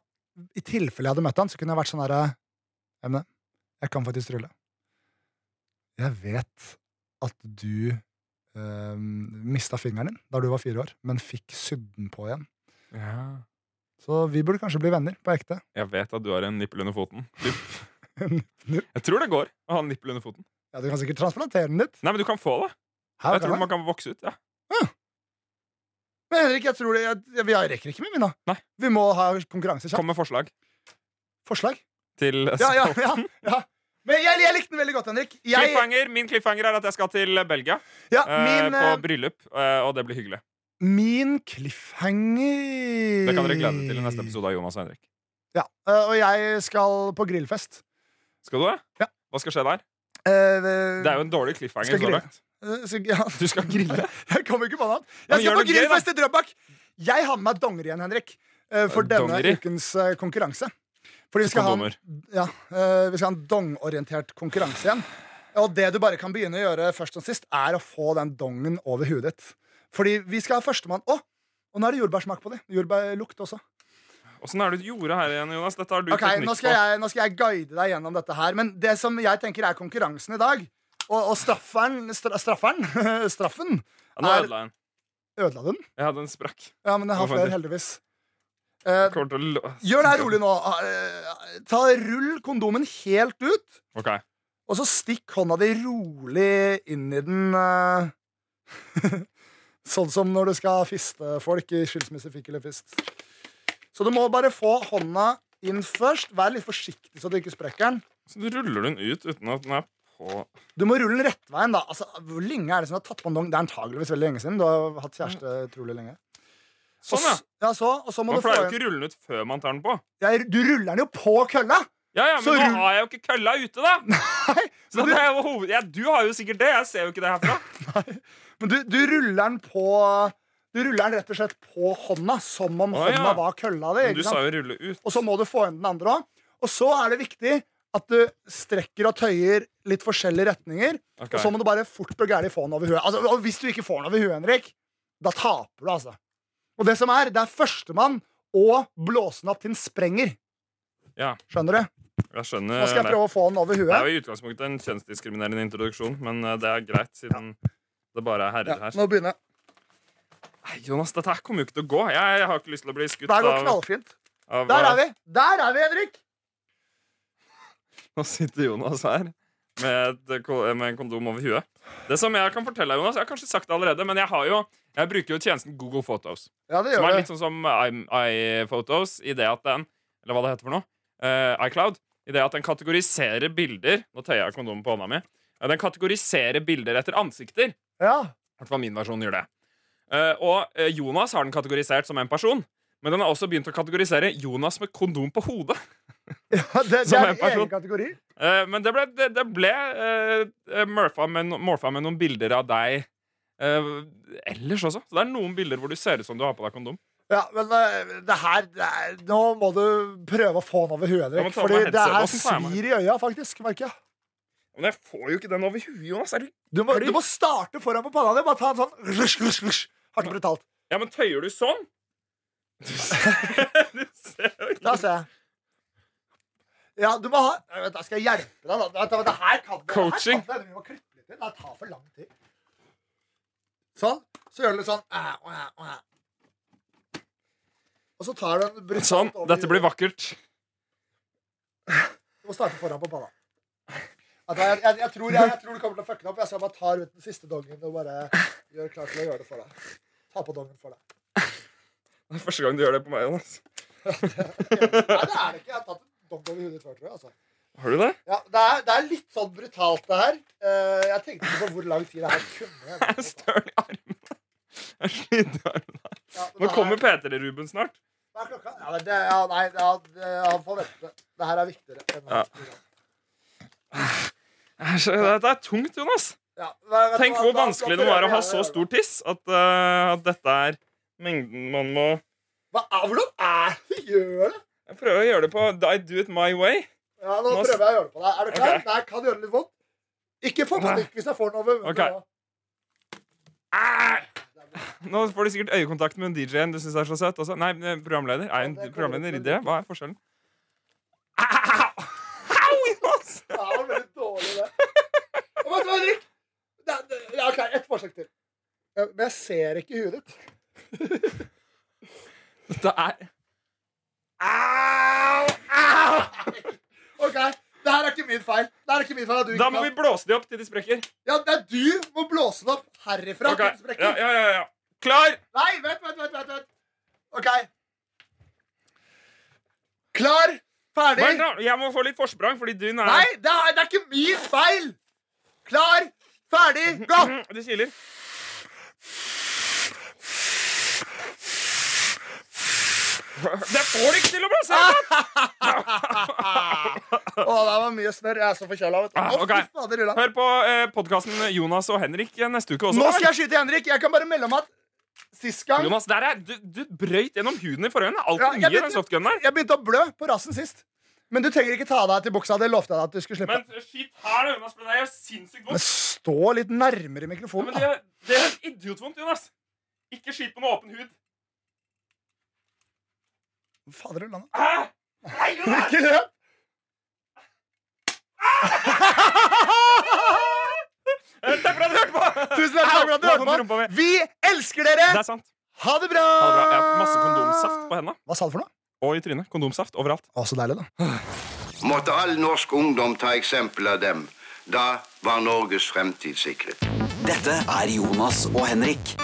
i tilfelle jeg hadde møtt han, så kunne jeg vært sånn herre Emne, jeg kan faktisk rulle. Jeg vet at du uh, mista fingeren din da du var fire år, men fikk sydd den på igjen. Ja. Så vi burde kanskje bli venner, på ekte. Jeg vet at du har en nippel under foten. [laughs] Jeg tror det går å ha en nippel under foten. Ja, Du kan sikkert transplantere den litt. Nei, men du kan få det. Her, Jeg tror man kan vokse ut. ja Men Henrik, jeg tror det, jeg, vi rekker ikke med, vi nå. Nei. Vi må ha konkurranse kjapt. Kom med forslag Forslag? til Ja, ja, ja, ja. Men jeg, jeg likte den veldig godt, Henrik. Jeg, Cliffhanger. Min cliffhanger er at jeg skal til Belgia ja, min, uh, på eh, bryllup, uh, og det blir hyggelig. min cliffhanger Det kan dere glede dere til i neste episode av Jonas og Henrik. Ja, uh, Og jeg skal på grillfest. Skal du det? Ja. Hva skal skje der? Eh, Det er jo en dårlig cliffhanger. Skal grille. eh, [laughs] ja. Du skal grille? [laughs] Jeg kommer ikke på noe annet. Jeg skal på grillfest i Drøbak! Jeg har med meg dongeri igjen, Henrik. eh, For Eh, denne dongeri? ukens eh, konkurranse. Fordi vi skal, ha en, ja, eh, vi skal ha en dongorientert konkurranse igjen. Og det du bare kan begynne å gjøre først og sist, er å få den dongen over huet ditt. Fordi vi skal ha førstemann. Å! Og nå er det jordbærsmak på det. Jordbærlukt også. Åssen er det du gjorde her igjen, Jonas? Dette har du okay, teknikk nå skal, jeg, nå skal jeg guide deg gjennom dette her. Men det som jeg tenker er konkurransen i dag, og, og strafferen, stra, strafferen [laughs] Straffen Ja, nå er- ødela jeg den. Ødela du den? Jeg hadde en sprakk. Ja, men jeg har flere, heldigvis. Eh, gjør det her rolig nå. Eh, ta Rull kondomen helt ut, Ok. og så stikk hånda di rolig inn i den eh, [laughs] Sånn som når du skal fiste folk i skilsmisse, fikk eller fist. Så du må bare få hånda inn først. Vær litt forsiktig så du ikke sprekker den. Så du ruller den ut uten at den er på Du må rulle den rettveien, da. Altså, hvor lenge er det som du har tatt på en dong? Det er antageligvis veldig lenge siden. Du har hatt kjæreste utrolig lenge. Sånn, ja. Ja så, så må Man du pleier jo ikke rulle den ut før man tar den på. Ja, Du ruller den jo på kølla! Ja, ja, Så Men nå rull- har jeg jo ikke kølla ute, da! [laughs] Så du... det er jo hoved... ja, du har jo sikkert det. Jeg ser jo ikke det herfra. [laughs] Men du, du ruller den på Du ruller den rett og slett på hånda, som om Å, hånda ja. var kølla di. Du sa jo rulle ut. Og så må du få inn den andre òg. Og så er det viktig at du strekker og tøyer litt forskjellige retninger. Okay. Og så må du bare fort og gærent få den over huet. Altså, og hvis du ikke får den over huet, Henrik, da taper du, altså. Og det som er, det er førstemann å blåse den opp til den sprenger. Ja, Skjønner du? jeg skjønner Nå skal jeg prøve å få den over Det er jo i utgangspunktet en kjønnsdiskriminerende introduksjon, men eh, det er greit, siden det bare er herrer Ja, her. nå begynner. Nei, Jonas, dette her kommer jo ikke til å gå. Jeg, jeg har ikke lyst til å bli skutt Det her går av, knallfint. av Der er vi! Der er vi, Henrik! Nå sitter Jonas her med, et, med en kondom over huet. Det som Jeg kan fortelle deg, Jonas, jeg har kanskje sagt det allerede, men jeg, har jo, jeg bruker jo tjenesten Google Photos. Ja, det Som er litt sånn som iPhotos i det at den Eller hva det heter for noe. Uh, iCloud. I det at den kategoriserer bilder Nå tøyer jeg kondomen på hånda mi. Ja, Den kategoriserer bilder etter ansikter. Ja. I hvert fall min versjon gjør det. Uh, og eh, Jonas har den kategorisert som en person. Men den har også begynt å kategorisere Jonas med kondom på hodet. [laughs] ja det, det er en egen kategori. Uh, men det ble, det, det ble eh, morfa, med, morfa med noen bilder av deg uh, ellers også. Så det er noen bilder hvor du ser ut som du har på deg kondom. Ja, men det her det er, Nå må du prøve å få den over huet, Henrik. Fordi det her svir i øya, faktisk. Merker jeg. Men jeg får jo ikke den over huet, Jonas. Du Du må, du må starte foran på panna di. Bare ta en sånn rush, rush, rush. Hardt og brutalt. Ja, men tøyer du sånn? [laughs] [laughs] Du ser jo ikke Da ser jeg. Ja, du må ha jeg vet, Skal jeg hjelpe deg, da? Vet Det her kan det Coaching. Her kan det, vi må klippe litt. Det tar for lang tid. Sånn. Så gjør du litt sånn. Og så tar du en brutalt Sånn. Dette blir vakkert. Du må starte foran på panna. Du Jeg, jeg, jeg, tror, jeg, tror du kommer til å fucke det opp. Jeg skal bare ta ut den siste dongen og bare gjøre klar til å gjøre det for deg. Ta på dongen for deg. Det er første gang du gjør det på meg, Jonas. [laughs] Nei, det er det ikke. Jeg har tatt en dong over hodet før, tror jeg. Altså. Har du det? Ja, det, er, det er litt sånn brutalt, det her. Eh, jeg tenkte ikke på hvor lang tid det her kunne [laughs] Jeg er støl i armene. Jeg er sliten i armene. Ja, men Nå det kommer her- P3 Ruben snart. Hva er klokka? Ja, men det, ja, nei, ja, det, han får vente. Det her er viktigere. enn Ja. Jeg er så- Dette er tungt, Jonas. Ja, men vet du Tenk hva, hvor da- da vanskelig det må være å ha så gjøre stor tiss at, eh, at dette er mengden man må. Hva er, hvordan er det gjør det? Jeg prøver å gjøre det på I do it my way. Ja, nå Nå prøver jeg å gjøre det på deg. Er du klar? Okay. Nei, her kan gjøre litt vondt. Ikke få panikk hvis jeg får den over Ok. Nå får du sikkert øyekontakt med en DJ-en du syns er så søt. Også. Nei, eh, programleder. Er en det programleder det? Hva er forskjellen? Au! Au, Jonas! [laughs] Det var veldig dårlig, det. Og vet du hva, Henrik? Det, det, ja, ok, Ett forsøk til. Men jeg ser ikke huet ditt. Dette er Au! Au! OK, det her er ikke min feil. Det her er ikke min feil at du Da ikke må vi kan. blåse de opp til de sprekker. Ja, det er du må blåse den opp herifra. Ok, til den sprekker. Ja, ja, ja, ja. Klar! Nei, vent, vent, vent, vent, vent. OK. Klar, ferdig. Da. Jeg må få litt forsprang, fordi du er Nei, det er, det er ikke min feil. Klar, ferdig, gå. [laughs] Det kiler. Det får du ikke til å blåse! [laughs] Å, det var mye snørr. Jeg er så forkjøla. vet du. Ah, ok. fader. Hør på eh, podkasten Jonas og Henrik eh, neste uke også. Nå skal jeg skyte Henrik. Jeg kan bare melde om at sist gang Jonas, der er, du, du brøyt gjennom huden i forhånd. Ja, jeg mye, vet- den softgunen der. Jeg begynte å blø på rassen sist. Men du trenger ikke ta deg til buksa. Det lovte jeg deg at du skulle slippe. Men skit her, da, Jonas. For det er sinnssykt Men stå litt nærmere Ja, mikrofonen. men det, det er idiotvondt, Jonas. Ikke skyt på noe åpen hud. Fader ullan. Ah! Ikke løp! Takk for at du hørte på! Tusen takk for at du hørte på. Vi elsker dere! Det er sant. Ha det bra! Ha det bra. Jeg har masse kondomsaft på hendene. Hva sa du for noe? Og i trynet. Kondomsaft overalt. Å, så deilig, da. Måtte all norsk ungdom ta eksempel av dem. Da var Norges fremtid sikret. Dette er Jonas og Henrik.